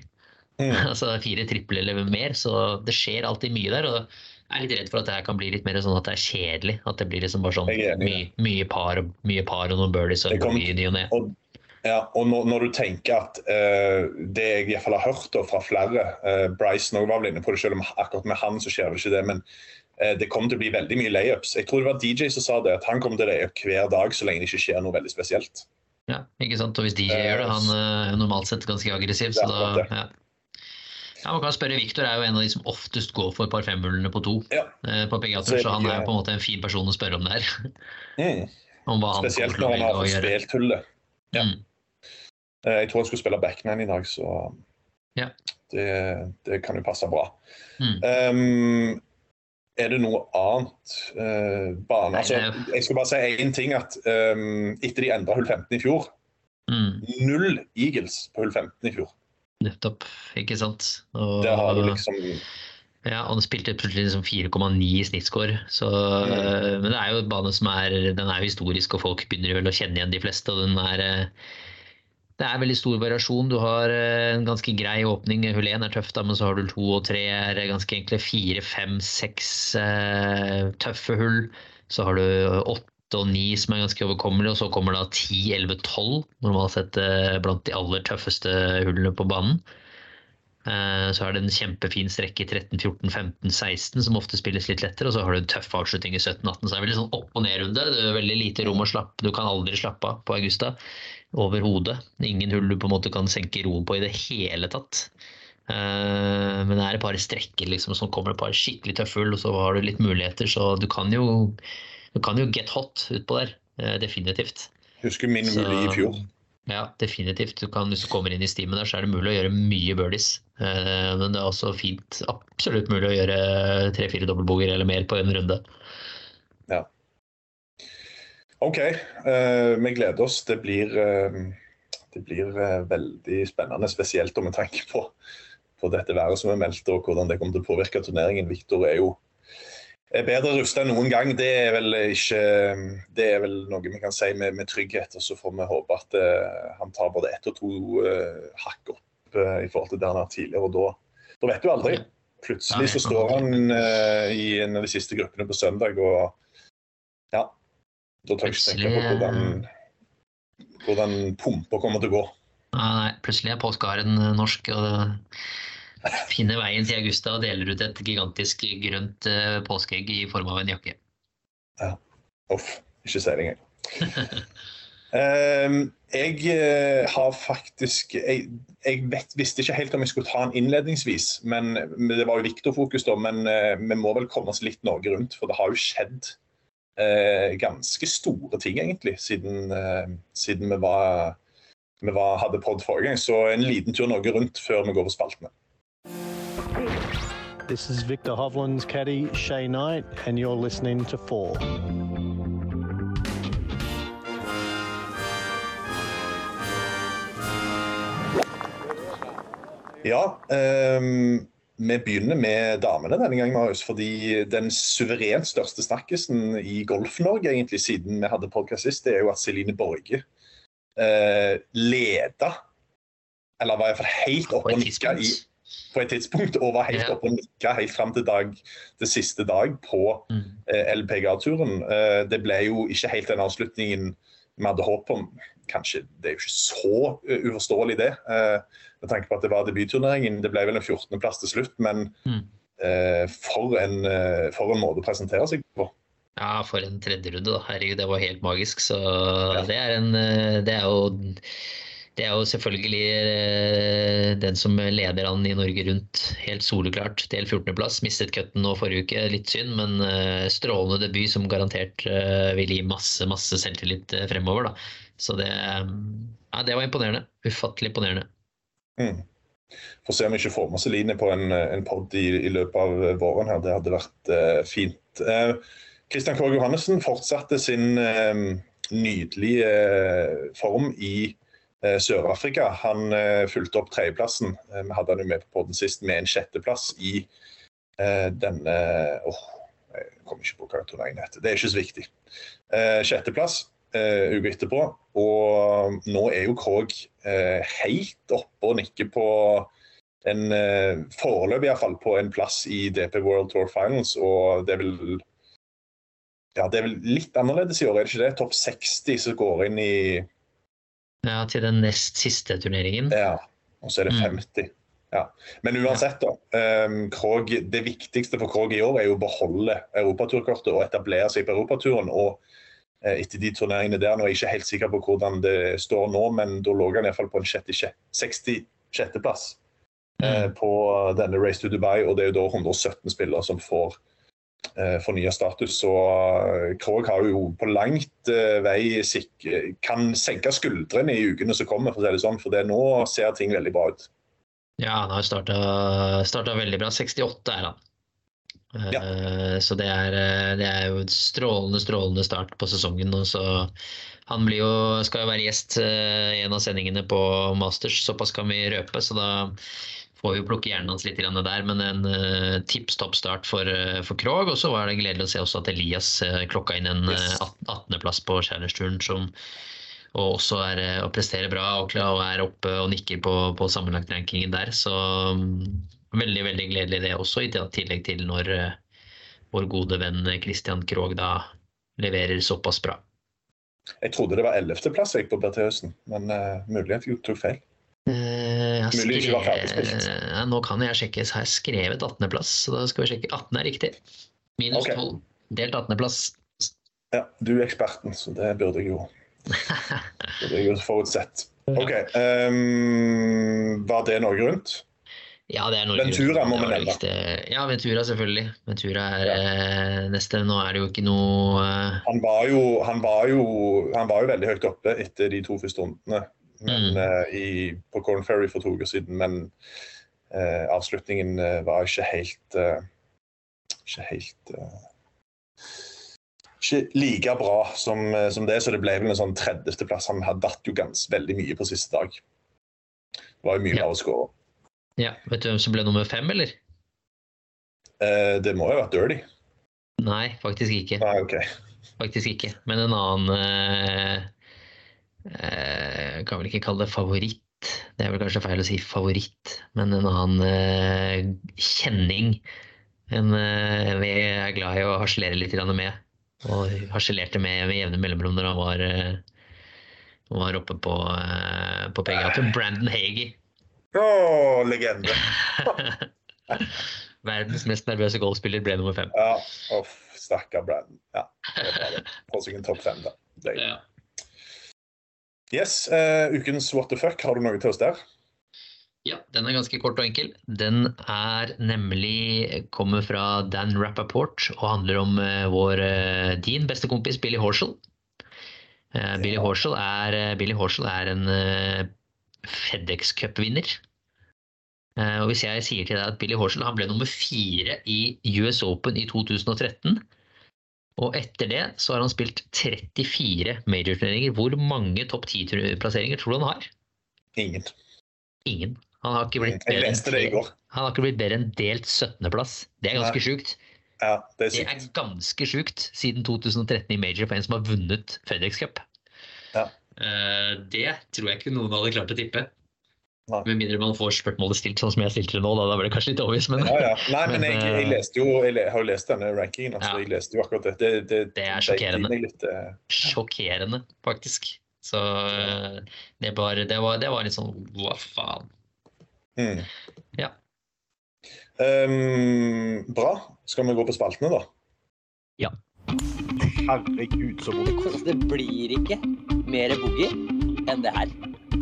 Mm. altså fire triple eller mer, så det skjer alltid mye der. og jeg er litt redd for at det her kan bli litt mer sånn at det er kjedelig. At det blir liksom bare sånn mye, mye, par, mye par og noen birdies og ny og. Ja, og når, når, du tenker at uh, det jeg i hvert fall har hørt da, fra flere uh, Bryce var vel inne på det, selv om akkurat med han så skjer det ikke det. Men uh, det kommer til å bli veldig mye layups. Jeg tror det var DJ som sa det, at han kommer til å layup hver dag så lenge det ikke skjer noe veldig spesielt. Ja, ikke sant. Og hvis DJ gjør det, han er normalt sett ganske aggressiv, så da ja. Ja, man kan spørre Victor er jo en av de som oftest går for par femhullene på to. Ja. på PGA-tur, så, så han er på en måte en fin person å spørre om det her. Mm. Spesielt når han har fått spilt hullet. Ja. Mm. Eh, jeg tror jeg skulle spille backman i dag, så ja. det, det, kan jo passe bra. Mm. Um, er det noe annet uh, bane altså, Jeg skal bare si én ting. at um, Etter de endra hull 15 i fjor, mm. null Eagles på hull 15 i fjor. Nettopp, ikke sant. Og, det har du liksom ja, og han spilte plutselig liksom 4,9 i snittscore. Så, mm. uh, men det er jo en bane som er, den er historisk, og folk begynner vel å kjenne igjen de fleste. og den er uh, det er veldig stor variasjon. Du har eh, en ganske grei åpning. Hull 1 er tøft, da, men så har du to og tre er ganske enkle. Fire, fem, seks eh, tøffe hull. Så har du åtte og ni som er ganske overkommelige, og så kommer da 10, 11, 12. Normalt sett eh, blant de aller tøffeste hullene på banen. Eh, så er det en kjempefin strekke i 13, 14, 15, 16 som ofte spilles litt lettere. Og så har du en tøff avslutning i 17, 18. Så det er veldig sånn opp og ned-runde. Det veldig lite rom å slappe. Du kan aldri slappe av på Augusta overhodet. Ingen hull du på en måte kan senke roen på i det hele tatt. Uh, men det er et par strekker liksom, som kommer et par skikkelig tøffe hull, og så har du litt muligheter. Så du kan jo, du kan jo get hot utpå der. Uh, definitivt. Husker min mulig i fjor. Ja, definitivt. Du kan, hvis du kommer inn i steamen, der, så er det mulig å gjøre mye birdies. Uh, men det er også fint, absolutt mulig å gjøre tre-fire dobbeltboger eller mer på en runde. Ja. OK, uh, vi gleder oss. Det blir, uh, det blir uh, veldig spennende, spesielt om vi tenker på, på dette været som er meldt og hvordan det kommer til å påvirke turneringen. Viktor er jo er bedre rusta enn noen gang. Det er vel ikke Det er vel noe vi kan si med, med trygghet. Og så får vi håpe at han tar både ett og to hakk opp i forhold til det han har tidligere. Og da, da vet du aldri. Plutselig så står han i en av de siste gruppene på søndag og ja, da tør jeg ikke tenke på hvordan, hvordan pumpa kommer til å gå. Nei, plutselig er påskeharen norsk og finner veien til Augusta og deler ut et gigantisk grønt eh, påskeegg i form av en jakke. Ja. Uff. Ikke si det engang. um, jeg har faktisk Jeg, jeg vet, visste ikke helt om jeg skulle ta den innledningsvis, men det var jo Viktor-fokus, da. Men uh, vi må vel komme oss litt Norge rundt, for det har jo skjedd eh, ganske store ting, egentlig, siden, eh, siden vi, var, vi var, hadde pod forrige gang. Så en liten tur Norge rundt før vi går på spaltene. This is Victor Hovland's caddy, Shay Knight, and you're listening to Four. Ja, ehm, vi begynner med damene denne gangen, Marius. Fordi den suverent største snakkisen i Golf-Norge egentlig siden vi hadde podcast sist, det er jo at Celine Borge eh, leda, eller var iallfall helt oppe og nikka i på et tidspunkt, og var helt Ja. oppe og nikka helt fram til, dag, til siste dag på Mm. eh, LPGA-turen. Eh, det ble jo ikke helt den avslutningen vi hadde håp om. Kanskje, Det er jo ikke så eh, uforståelig, det. eh, med tanke på at det var debutturneringen. Det ble vel en 14.-plass til slutt, men Mm. eh, for, en, eh, for en måte å presentere seg på. Ja, for en tredjerunde, da. Herregud, det var helt magisk. Så Ja. det er en eh, Det er jo det er jo selvfølgelig eh, den som leder an i Norge Rundt, helt soleklart. Del 14.-plass. Mistet cutten nå forrige uke, litt synd, men strålende debut som garantert vil gi masse, masse selvtillit fremover. da. Så det, ja, det var imponerende. Ufattelig imponerende. Mm. Får se om vi ikke får med Celine på en, en pod i, i løpet av våren. her. Det hadde vært uh, fint. Kristian uh, Kåre Johannessen fortsatte sin uh, nydelige eh, form i eh, Sør-Afrika. Han eh, fulgte opp tredjeplassen. Eh, vi hadde han jo med på poden sist med en sjetteplass i eh, denne åh, Jeg kommer ikke på hva turneringen heter. Det er ikke så viktig. Eh, sjetteplass eh, uka etterpå. Og nå er jo Krog eh, helt oppe og nikker på en eh, foreløpig iallfall på en plass i DP World Tour Finals, og det er vel ja, det er vel litt annerledes i år, er det ikke det? Topp 60 som går inn i Ja, til den nest siste turneringen. Ja, og så er det Mm. 50. Ja. Men uansett, da. Um, Krog, det viktigste for Krog i år er jo å beholde europaturkortet og etablere seg på europaturen. Og etter de turneringene der, nå er jeg ikke helt sikker på hvordan det står nå, men da lå han iallfall på en 66.-plass mm. på denne Race to Dubai, og det er jo da 117 spillere som får eh, fornya status. Så eh, Krog har jo på langt eh, vei kan senke skuldrene i ukene som kommer, for å si det sånn, for det nå ser ting veldig bra ut. Ja, han har starta veldig bra. 68 er han. Eh, Så det er, eh, det er jo en strålende, strålende start på sesongen. Og så han blir jo, skal jo være gjest eh, i en av sendingene på Masters, såpass kan vi røpe. Så da får vi jo plukke hjernen hans litt der. Men en tips topp start for, for Krog. Og så var det gledelig å se også at Elias klokka inn en Yes. eh, 18.-plass på Challenge-turen. som og også er, og presterer bra og, er oppe og nikker på, på sammenlagtrankingen der. Så mm, veldig veldig gledelig det også, i tillegg til når eh, vår gode venn Christian Krogh da leverer såpass bra. Jeg trodde det var 11.-plass på BT Høsten, men uh, mulig at jeg tok feil. Uh, Mulig ikke var ferdigspilt. Ja, nå kan jeg sjekke, så har jeg skrevet 18.-plass, så da skal vi sjekke. 18 er riktig. Minus okay. 12. Delt 18.-plass. Ja, du er eksperten, så det burde jeg jo, det burde jeg jo forutsett. OK. Um, var det noe Rundt? Ja, det er Norge Ventura må vi nevne. Ja, Ventura selvfølgelig. Ventura er eh, neste. Nå er det jo ikke noe eh, Han var, jo, han, var jo, han var jo veldig høyt oppe etter de to første rundene men, Mm. eh, i, på Corn Ferry for to uker siden, men eh, avslutningen eh, var ikke helt eh, Ikke helt Ikke like bra som, som det, så det ble vel en sånn 30.-plass. Han hadde datt jo gans veldig mye på siste dag. Det var jo mye Ja. å score. Ja, Vet du hvem som ble nummer fem, eller? Eh, det må jo ha vært dirty. Nei, faktisk ikke. Nei, OK. Faktisk ikke. Men en annen eh, eh, Kan vel ikke kalle det favoritt. Det er vel kanskje feil å si favoritt, men en annen eh, kjenning. En eh, vi er glad i å harselere litt med. Og harselerte med med jevne mellomrom når han var, eh, var oppe på, på PGA-turen. Brandon Hagey. Å, legende. Verdens mest nervøse golfspiller ble nummer fem. Ja, uff, stakkar Brandon. Ja, er. Får seg en topp fem, da. Deilig. Ja. Yes, uh, ukens what the fuck, har du noe til oss der? Ja, den er ganske kort og enkel. Den er nemlig kommer fra Dan Rappaport og handler om uh, vår, uh, din beste kompis Billy Horshall. Uh, Billy, Horschel er, eh, Billy Horshall er en FedEx Cup-vinner. Eh, Og hvis jeg sier til deg at Billy Horsell han ble nummer fire i US Open i 2013, og etter det så har han spilt 34 major-turneringer. Hvor mange topp 10-plasseringer tror du han har? Ingen. Ingen. Han har ikke blitt bedre enn, går. han har ikke blitt bedre enn delt 17.-plass. Det er ganske sjukt. Ja, det er Det er ganske sjukt siden 2013 i major for en som har vunnet FedEx Cup. Ja. Eh, Det tror jeg ikke noen hadde klart å tippe. Med mindre man får spørsmålet stilt sånn som jeg stilte det nå. Da, da blir det kanskje litt obvious, men Ja, ja. Nei, men Men, jeg, jeg eh, leste jo Jeg har jo lest denne rankingen. Altså, Ja. Jeg leste jo akkurat det. Det, det, Det er sjokkerende. Litt, uh... sjokkerende, faktisk. Så eh, det var, det var, det var litt sånn hva faen. mm. Ja. Um, bra. Skal vi gå på spaltene, da? Ja. Herregud, så vondt. Det blir ikke mer boogie enn det her.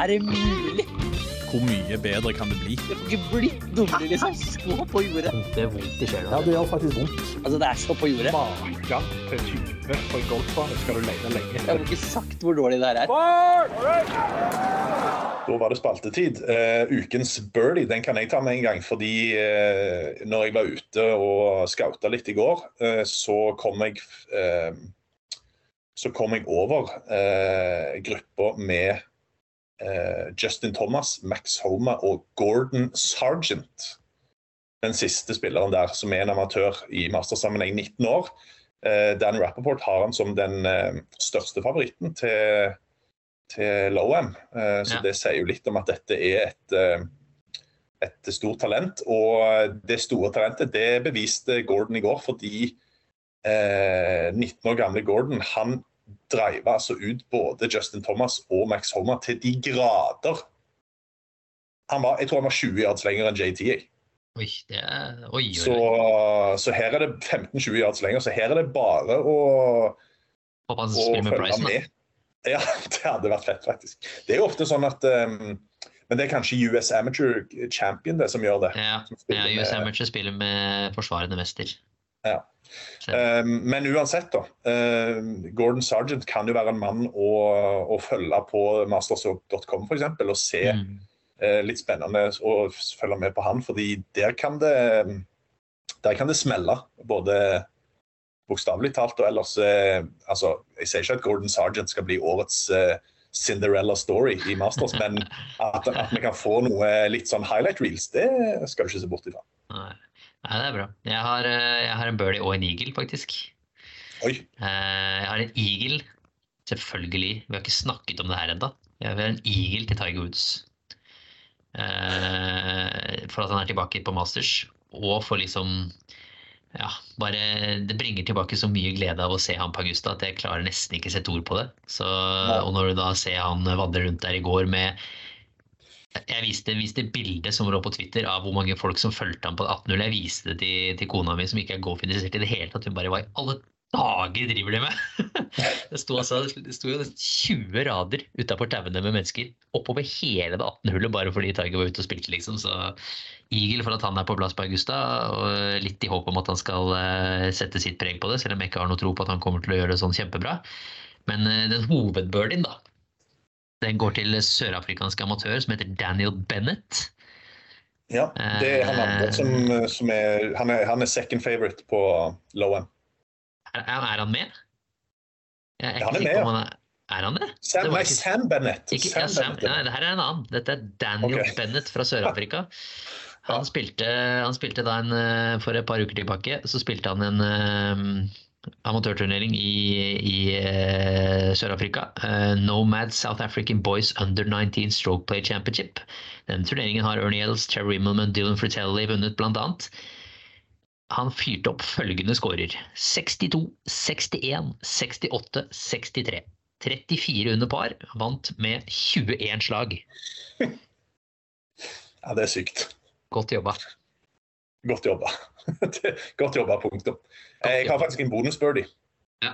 Er det mulig? Hvor mye bedre kan det bli? Det får ikke blitt dummere, liksom. Så på jordet. Det er vondt i sjela. Ja, det gjør faktisk vondt. Altså, det er så på jordet. Maken til type på en golfbane skal du lete lenge Jeg har ikke sagt hvor dårlig det her er. Da var det spaltetid. Uh, ukens birdie den kan jeg ta med en gang. Fordi uh, når jeg var ute og skauta litt i går, uh, så kom jeg eh, Så kom jeg over uh, gruppa med eh, Justin Thomas, Max Homa og Gordon Sargent. Den siste spilleren der, som er en amatør i mastersammenheng, 19 år. Eh, Dan Rappaport har han som den eh, største favoritten til til Lowham. Eh, Så Ja. det sier jo litt om at dette er et, eh, et stort talent. Og det store talentet det beviste Gordon i går, fordi eh, 19 år gamle Gordon han dreiva altså ut både Justin Thomas og Max Homer til de grader. Han var, jeg tror han var 20 yards lenger enn JT. Oi, det er Oi, oi, Så, så her er det 15-20 yards lenger. Så her er det bare å å følge med med. Ja, det hadde vært fett, faktisk. Det er jo ofte sånn at um, Men det er kanskje US Amateur Champion det som gjør det. Ja, ja US Amateur spiller med forsvarende mester. Ja. Um, men uansett, da. um, Gordon Sargent kan jo være en mann å, å følge på mastersoap.com f.eks. og se mm. eh, litt spennende å følge med på han, fordi der kan det der kan det smelle. Både bokstavelig talt og ellers eh, altså, Jeg sier ikke at Gordon Sargent skal bli årets eh, Cinderella story i Masters, men at, at vi kan få noe litt sånn highlight reels, det skal du ikke se bort ifra. Nei. Nei, det er bra. Jeg har, eh, jeg har en birdie og en eagle, faktisk. Oi. Eh, Jeg har en eagle, selvfølgelig. Vi har ikke snakket om det her ennå. Vi har en eagle til Tiger Woods. Eh, For at han er tilbake på Masters. Og for liksom Ja, bare Det bringer tilbake så mye glede av å se han på Augusta at jeg klarer nesten ikke sette ord på det. Så, og når du da ser han vandre rundt der i går med jeg viste, viste bildet som lå på Twitter av hvor mange folk som fulgte ham på 18.0. Jeg viste det til, til kona mi, som ikke er golfinteressert i det hele tatt. Hun bare Hva i alle dager driver de med? det sto altså, det sto jo nesten 20 rader utafor tauene med mennesker oppover hele det 18-hullet bare fordi Tiger var ute og spilte, liksom. Så Eagle for at han er på plass på Augusta, og litt i håp om at han skal eh, sette sitt preg på det, selv om jeg ikke har noe tro på at han kommer til å gjøre det sånn kjempebra. Men eh, den hovedbirdien, da, den går til sørafrikansk amatør som heter Daniel Bennett. Ja, det er han andre som, som er han, er han er second favorite på Lowen. Er, er han med? Jeg er han er med, ja. han er, han det? Sam, Det nei, ikke- Sam Bennett. Ikke, Sam ja, Sam, Bennett. nei, det her er en annen. Dette er Daniel okay. Bennett fra Sør-Afrika. Han, spilte, han spilte en eh, For et par uker tilbake så spilte han en eh, amatørturnering i, i uh, Sør-Afrika. Uh, Nomad South African Boys Under 19 Stroke Play Championship. Den turneringen har Ernie Els, Terry Rimmelman, Dylan Fratelli vunnet annet. Han fyrte opp følgende scorer. 62, 61, 68, 63. 34 under par. Vant med 21 slag. Ja, det er sykt. Godt jobba. Godt jobba. Godt jobba, punktum. Eh, Jeg har faktisk en bonusbirdie. Ja.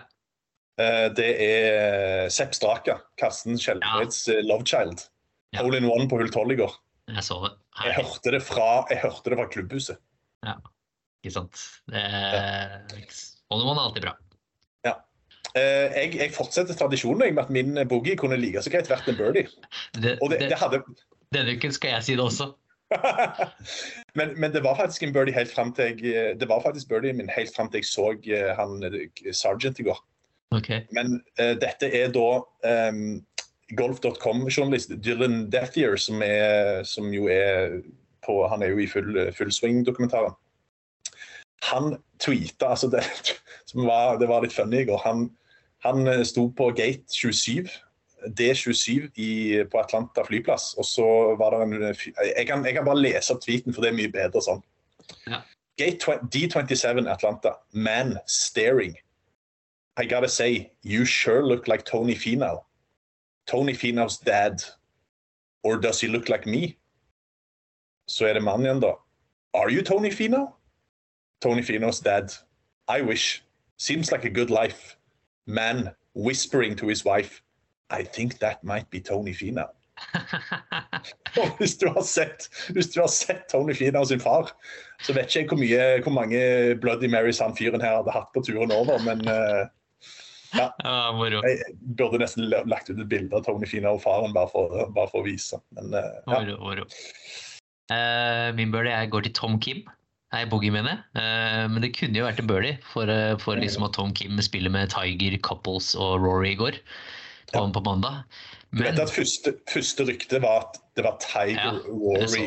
Eh, Det er Sepp Straka, Karsten Skjelbreds ja. love child. Ja. Hole in one på hull 12 i går. Jeg så det. Jeg hørte det fra, jeg hørte det fra klubbhuset. Ikke sant. Det Holdemann er alltid bra. Ja. Jeg, jeg fortsetter tradisjonen med at min boogie kunne like så greit vært en birdie. Det, Og det, det, det hadde denne uken skal jeg si det også. men, men det var faktisk en birdie helt fram til jeg Det var faktisk birdie min helt fram til jeg så eh, han eh, Sergeant i går. Ok. Men uh, dette er da um, golf.com-journalist Dylan Dethier, som, er, som jo er på Han er jo i full, full swing-dokumentaren. Han tweeta altså det, som var, det var litt funny i går. Han, han sto på gate 27 D27 i, på Atlanta flyplass. Og så var det en jeg kan, jeg kan bare lese opp tweeten, for det er mye bedre sånn. Ja. Gate D27 Atlanta. Man staring. I gotta say, you sure look like Tony Finau. Tony Finau's dad. Or does he look like me? Så er det mannen igjen, da. Are you Tony Finau? Tony Finau's dad. I wish. Seems like a good life. Man whispering to his wife. I think that might be Tony Fina. Og hvis du har sett, hvis du har sett Tony Fina og sin far, så vet ikke jeg hvor, mye, hvor mange Bloody Marys han fyren her hadde hatt på turen over, men uh, Ja, ja jeg burde nesten lagt ut et bilde av Tony Fina og faren bare for, bare for å vise. Men uh, ja. Moro, moro. Uh, min birdie er- går til Tom Kim. Nei, boogie, mener jeg. Uh, men det kunne jo vært en birdie for, uh, for liksom at Tom Kim spiller med Tiger, Couples og Rory i går. På, på mandag. Du vet at første, første rykte var at det var Tiger, Ja, Rory,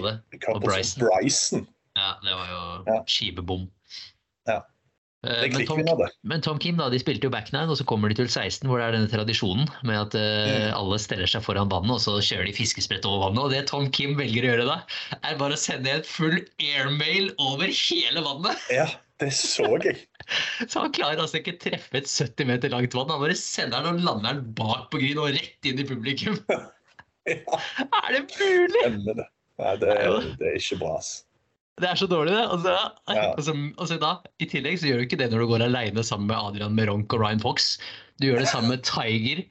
og Bryson. Bryson. ja, det var jo Ja. skivebom. Ja. Eh, men Tom, men Tom Kim da, de spilte jo back nine, og så kommer de til 16, hvor det er denne tradisjonen med at uh, alle steller seg foran vannet, og så kjører de fiskesprett over vannet. Og det Tom Kim velger å gjøre da, er bare å sende en full airmail over hele vannet. Ja, det så jeg. Så han klarer altså ikke treffe et 70 meter langt vann. Han bare sender den og lander den bak på gryn og rett inn i publikum. Ja, Er det mulig?! stemmer det. Nei, det, det er ikke bra, ass. Det er så dårlig, det. Og så, Ja. og så, og så da, I tillegg så gjør du ikke det når du går aleine sammen med Adrian Meronk og Ryan Fox. Du gjør det sammen med Tiger,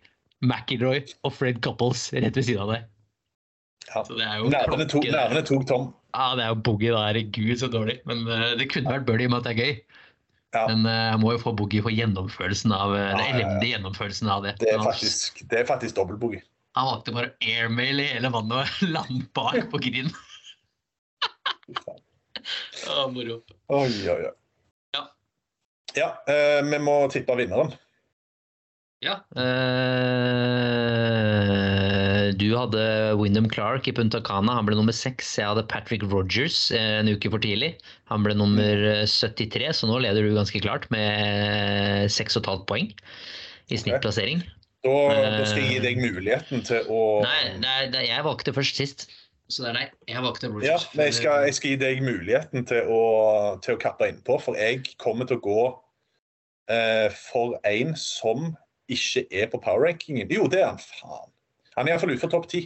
McIlroy og Fred Couples rett ved siden av deg. Ja. Er Nervene tok, tok Tom. Ja, det er jo boogie, da. Herregud, så dårlig. Men uh, det kunne vært birdie med at det er gøy. Ja. Men eh, jeg må jo få boogie for gjennomførelsen av eh, Ja, den elendige gjennomførelsen av det. Det er faktisk, det er faktisk dobbeltboogie. Han valgte bare airmail i hele vannet og land bak på green. ah, moro. Oi, oi, oi. Ja. Ja, uh, vi må tippe vinneren. Ja. eh, du hadde Wyndham Clark i Punta Cana. Han ble nummer seks. Jeg hadde Patrick Rogers eh, en uke for tidlig. Han ble nummer eh, 73, så nå leder du ganske klart med 6,5 poeng i snittplassering. Da, da skal jeg gi deg muligheten til å Nei, nei, nei jeg valgte først sist. Så det er deg. Jeg valgte Rogers. Ja, men jeg skal, jeg skal gi deg muligheten til å, til å kappe innpå, for jeg kommer til å gå eh, for en som ikke er på power-rankingen. Jo, det er han. Faen. Han er iallfall utenfor topp ti.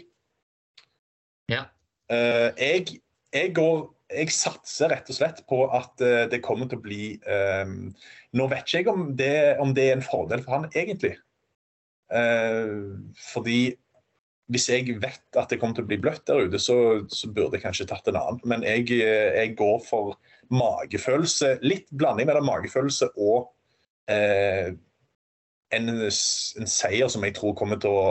Ja. Uh, jeg, jeg går Jeg satser rett og slett på at uh, det kommer til å bli eh, Nå vet ikke jeg om det, om det er en fordel for han, egentlig. Uh, fordi hvis jeg vet at det kommer til å bli bløtt der ute, så, så burde jeg kanskje tatt en annen. Men jeg, jeg går for magefølelse. Litt blanding mellom magefølelse og en, en seier som jeg tror kommer til å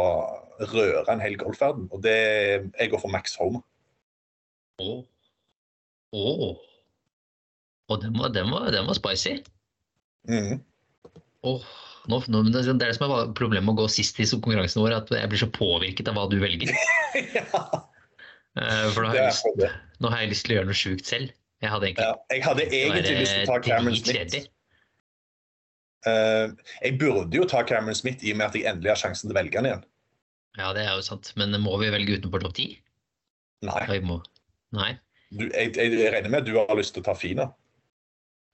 røre en hel golfverden. Og det Jeg går for Max Homer. Å. Oh. Og den var, den var, den var spicy. Mhm. Oh. nå, nå, det er det som er problemet med å gå sist i konkurransen vår, at jeg blir så påvirket av hva du velger. ja, Eh, For nå har, jeg lyst, nå har jeg lyst til å gjøre noe sjukt selv. Jeg hadde egentlig Ja, jeg hadde egentlig lyst til å ta Cameron Smith. Uh, jeg burde jo ta Cameron Smith i og med at jeg endelig har sjansen til å velge han igjen. Ja, det er jo sant. Men må vi velge utenfor topp ti? Nei. Nei. Du, jeg, jeg regner med at du har lyst til å ta Fina.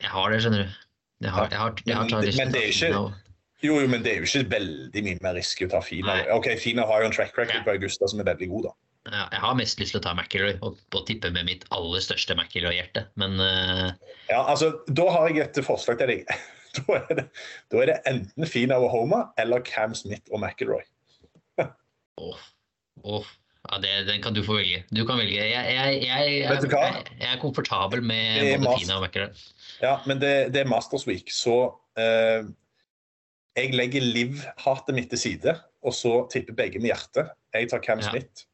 Jeg har det, skjønner du. Jeg har, jeg har, jeg har Men men det er ikke- Jo, jo, men det er jo ikke veldig mye mer risky å ta Fina. Nei. Ok, Fina har jo en track record på Augusta som er veldig god, da. Ja, jeg har mest lyst til å ta McIlroy og, og tippe med mitt aller største McIlroy-hjerte. Men uh... Ja, altså, Da har jeg et forslag til deg. Da er det, da er det enten Fina og Homa eller Cam Smith og McIlroy. Åh, åh, ja, det, den kan du få velge. Du kan velge. Jeg, jeg, jeg, jeg, er komfortabel med både Tina og McIlroy. Ja, men det, det er Masters Week, så eh, jeg legger Liv-hatet mitt til side, og så tipper begge med hjertet. Jeg tar Cam Ja. Smith.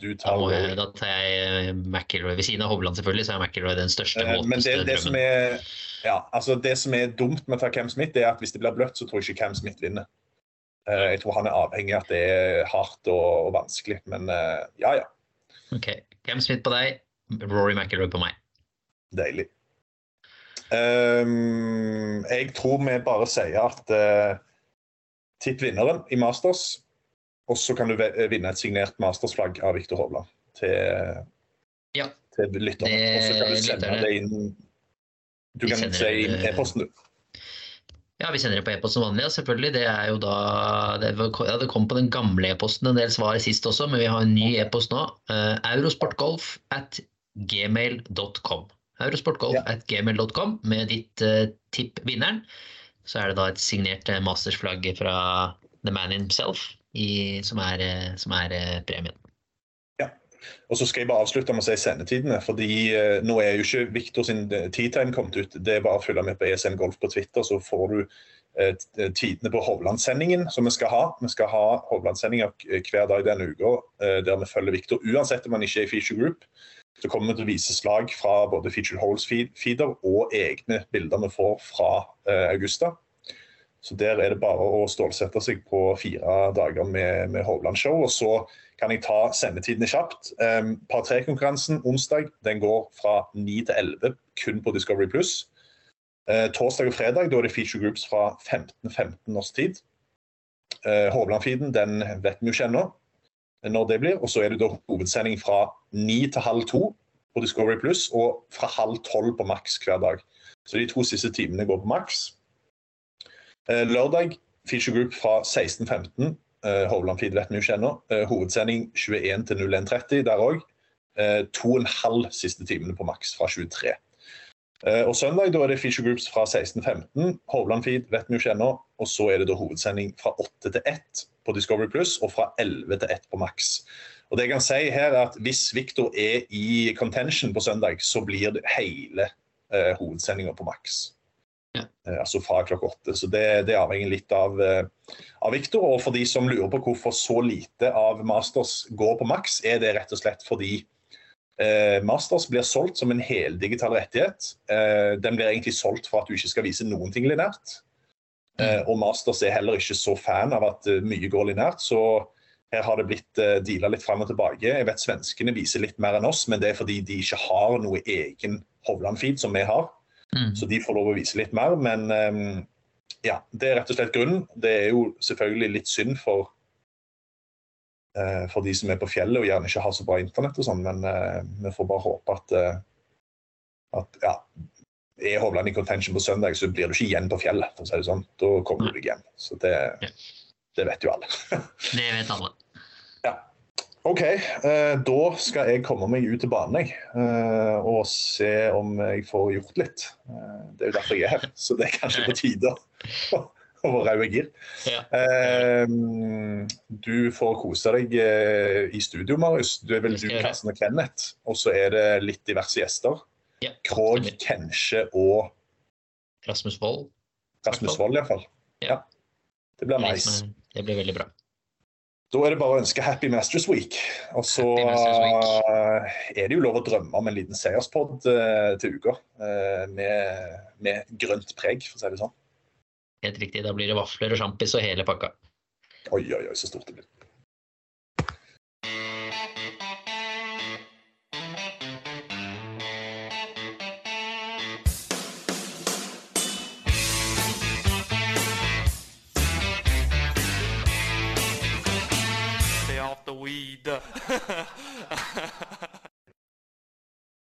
Du Da, tar må jeg, da tar jeg McIlroy ved siden av Hovland, selvfølgelig, så er McIlroy den største, Eh, Men det, det, som er, ja, altså det som er dumt med å ta Cam Smith, det er at hvis det blir bløtt, så tror jeg ikke Cam Smith vinner. Eh, Jeg tror han er avhengig av at det er hardt og, og vanskelig, men eh, ja ja, Ok, Cam Smith på deg, Rory McIlroy på meg. deilig. Um, jeg tror vi bare sier at uh, tipp vinneren i Masters, og så kan du vinne et signert Masters-flagg av Viktor Hovland til, Ja. til lytterne. Og så kan du sende det inn Du kan si e-posten, du. Ja, vi sender det på e-post som vanlig. Ja, selvfølgelig. Det er jo da det, ja, det kom på den gamle e-posten en del svar sist også, men vi har en ny e-post nå. Uh, Eurosportgolf at gmail.com. Eurosportgolf Ja. at gmail.com med ditt uh, tipp vinneren. Så er det da et signert uh, mastersflagg fra the man himself i, som er, eh, som er uh, premien. Og så skal jeg bare avslutte med å si sendetidene. fordi eh, nå er jo ikke Victor sin eh, tea time kommet ut. Det er bare å følge med på ESN Golf på Twitter, så får du eh, tidene på Hovland-sendingen som vi skal ha. Vi skal ha Hovland-sendinger hver dag denne uka eh, der vi følger Victor. Uansett om han ikke er i feature group, så kommer vi til å vise slag fra både featured holes-feeder og egne bilder vi får fra eh, Augusta. Så der er det bare å stålsette seg på fire dager med, med Hovland-show. Og så kan jeg ta sendetidene kjapt. Um, Par 3-konkurransen onsdag den går fra 9 til 11 kun på Discovery Pluss. Uh, torsdag og fredag da er det feature groups fra 15-15 norsk tid. Uh, Hovland-feeden den vet vi jo ikke ennå når det blir. Og så er det da hovedsending fra 9 til halv to på Discovery Pluss og fra halv tolv på maks hver dag. Så de to siste timene går på maks. Uh, lørdag feature group fra 16.15. Uh, Hovland-feed vet vi jo ikke ennå. Eh, hovedsending 21 til 01.30 der òg. Uh, to og siste timene på maks fra 23. Eh, og søndag da er det feature groups fra 16.15. Hovland-feed vet vi jo ikke ennå. Og så er det da hovedsending fra 8 til 1 på Discovery Pluss og fra 11 til 1 på maks. Og det jeg kan si her er at Hvis Victor er i contention på søndag, så blir det hele uh, hovedsendinga på maks. Ja. Eh, altså fra klokka åtte. Så det, det avhenger litt av, eh, av Victor. Og for de som lurer på hvorfor så lite av Masters går på maks, er det rett og slett fordi eh, Masters blir solgt som en heldigital rettighet. Eh, den blir egentlig solgt for at du ikke skal vise noen ting linært. Eh, og Masters er heller ikke så fan av at eh, mye går linært. Så her har det blitt uh, deala litt fram og tilbake. Jeg vet Svenskene viser litt mer enn oss, men det er fordi de ikke har noe egen Hovland-feed som vi har. Mm. Så de får lov å vise litt mer. Men um, ja, det er rett og slett grunnen. Det er jo selvfølgelig litt synd for uh, for de som er på fjellet og gjerne ikke har så bra internett og sånn, men uh, vi får bare håpe at, uh, at ja, er Hovland i contention på søndag, så blir du ikke igjen på fjellet. for å si det sånn. Da kommer du deg hjem. Så det, det vet jo alle. Det vet alle. OK, eh, da skal jeg komme meg ut til banen eh, og se om jeg får gjort litt. Eh, det er jo derfor jeg er her, så det er kanskje på tide å være få røde gir. Ja. Eh, du får kose deg i studio, Marius. Du er vel du. Karsten og Kenneth. Og så er det litt diverse gjester. Ja, Krog. Kensje og Rasmus Wold. Rasmus Wold, iallfall. Ja. Ja. Det blir nice. Det blir veldig bra. Da er det bare å ønske Happy Masters Week. Og så eh, er det jo lov å drømme om en liten seierspod eh, til uka. eh, med, med grønt preg, for å si det sånn. Helt riktig. Da blir det vafler og sjampis og hele pakka. Oi, oi, oi, så stort det blir.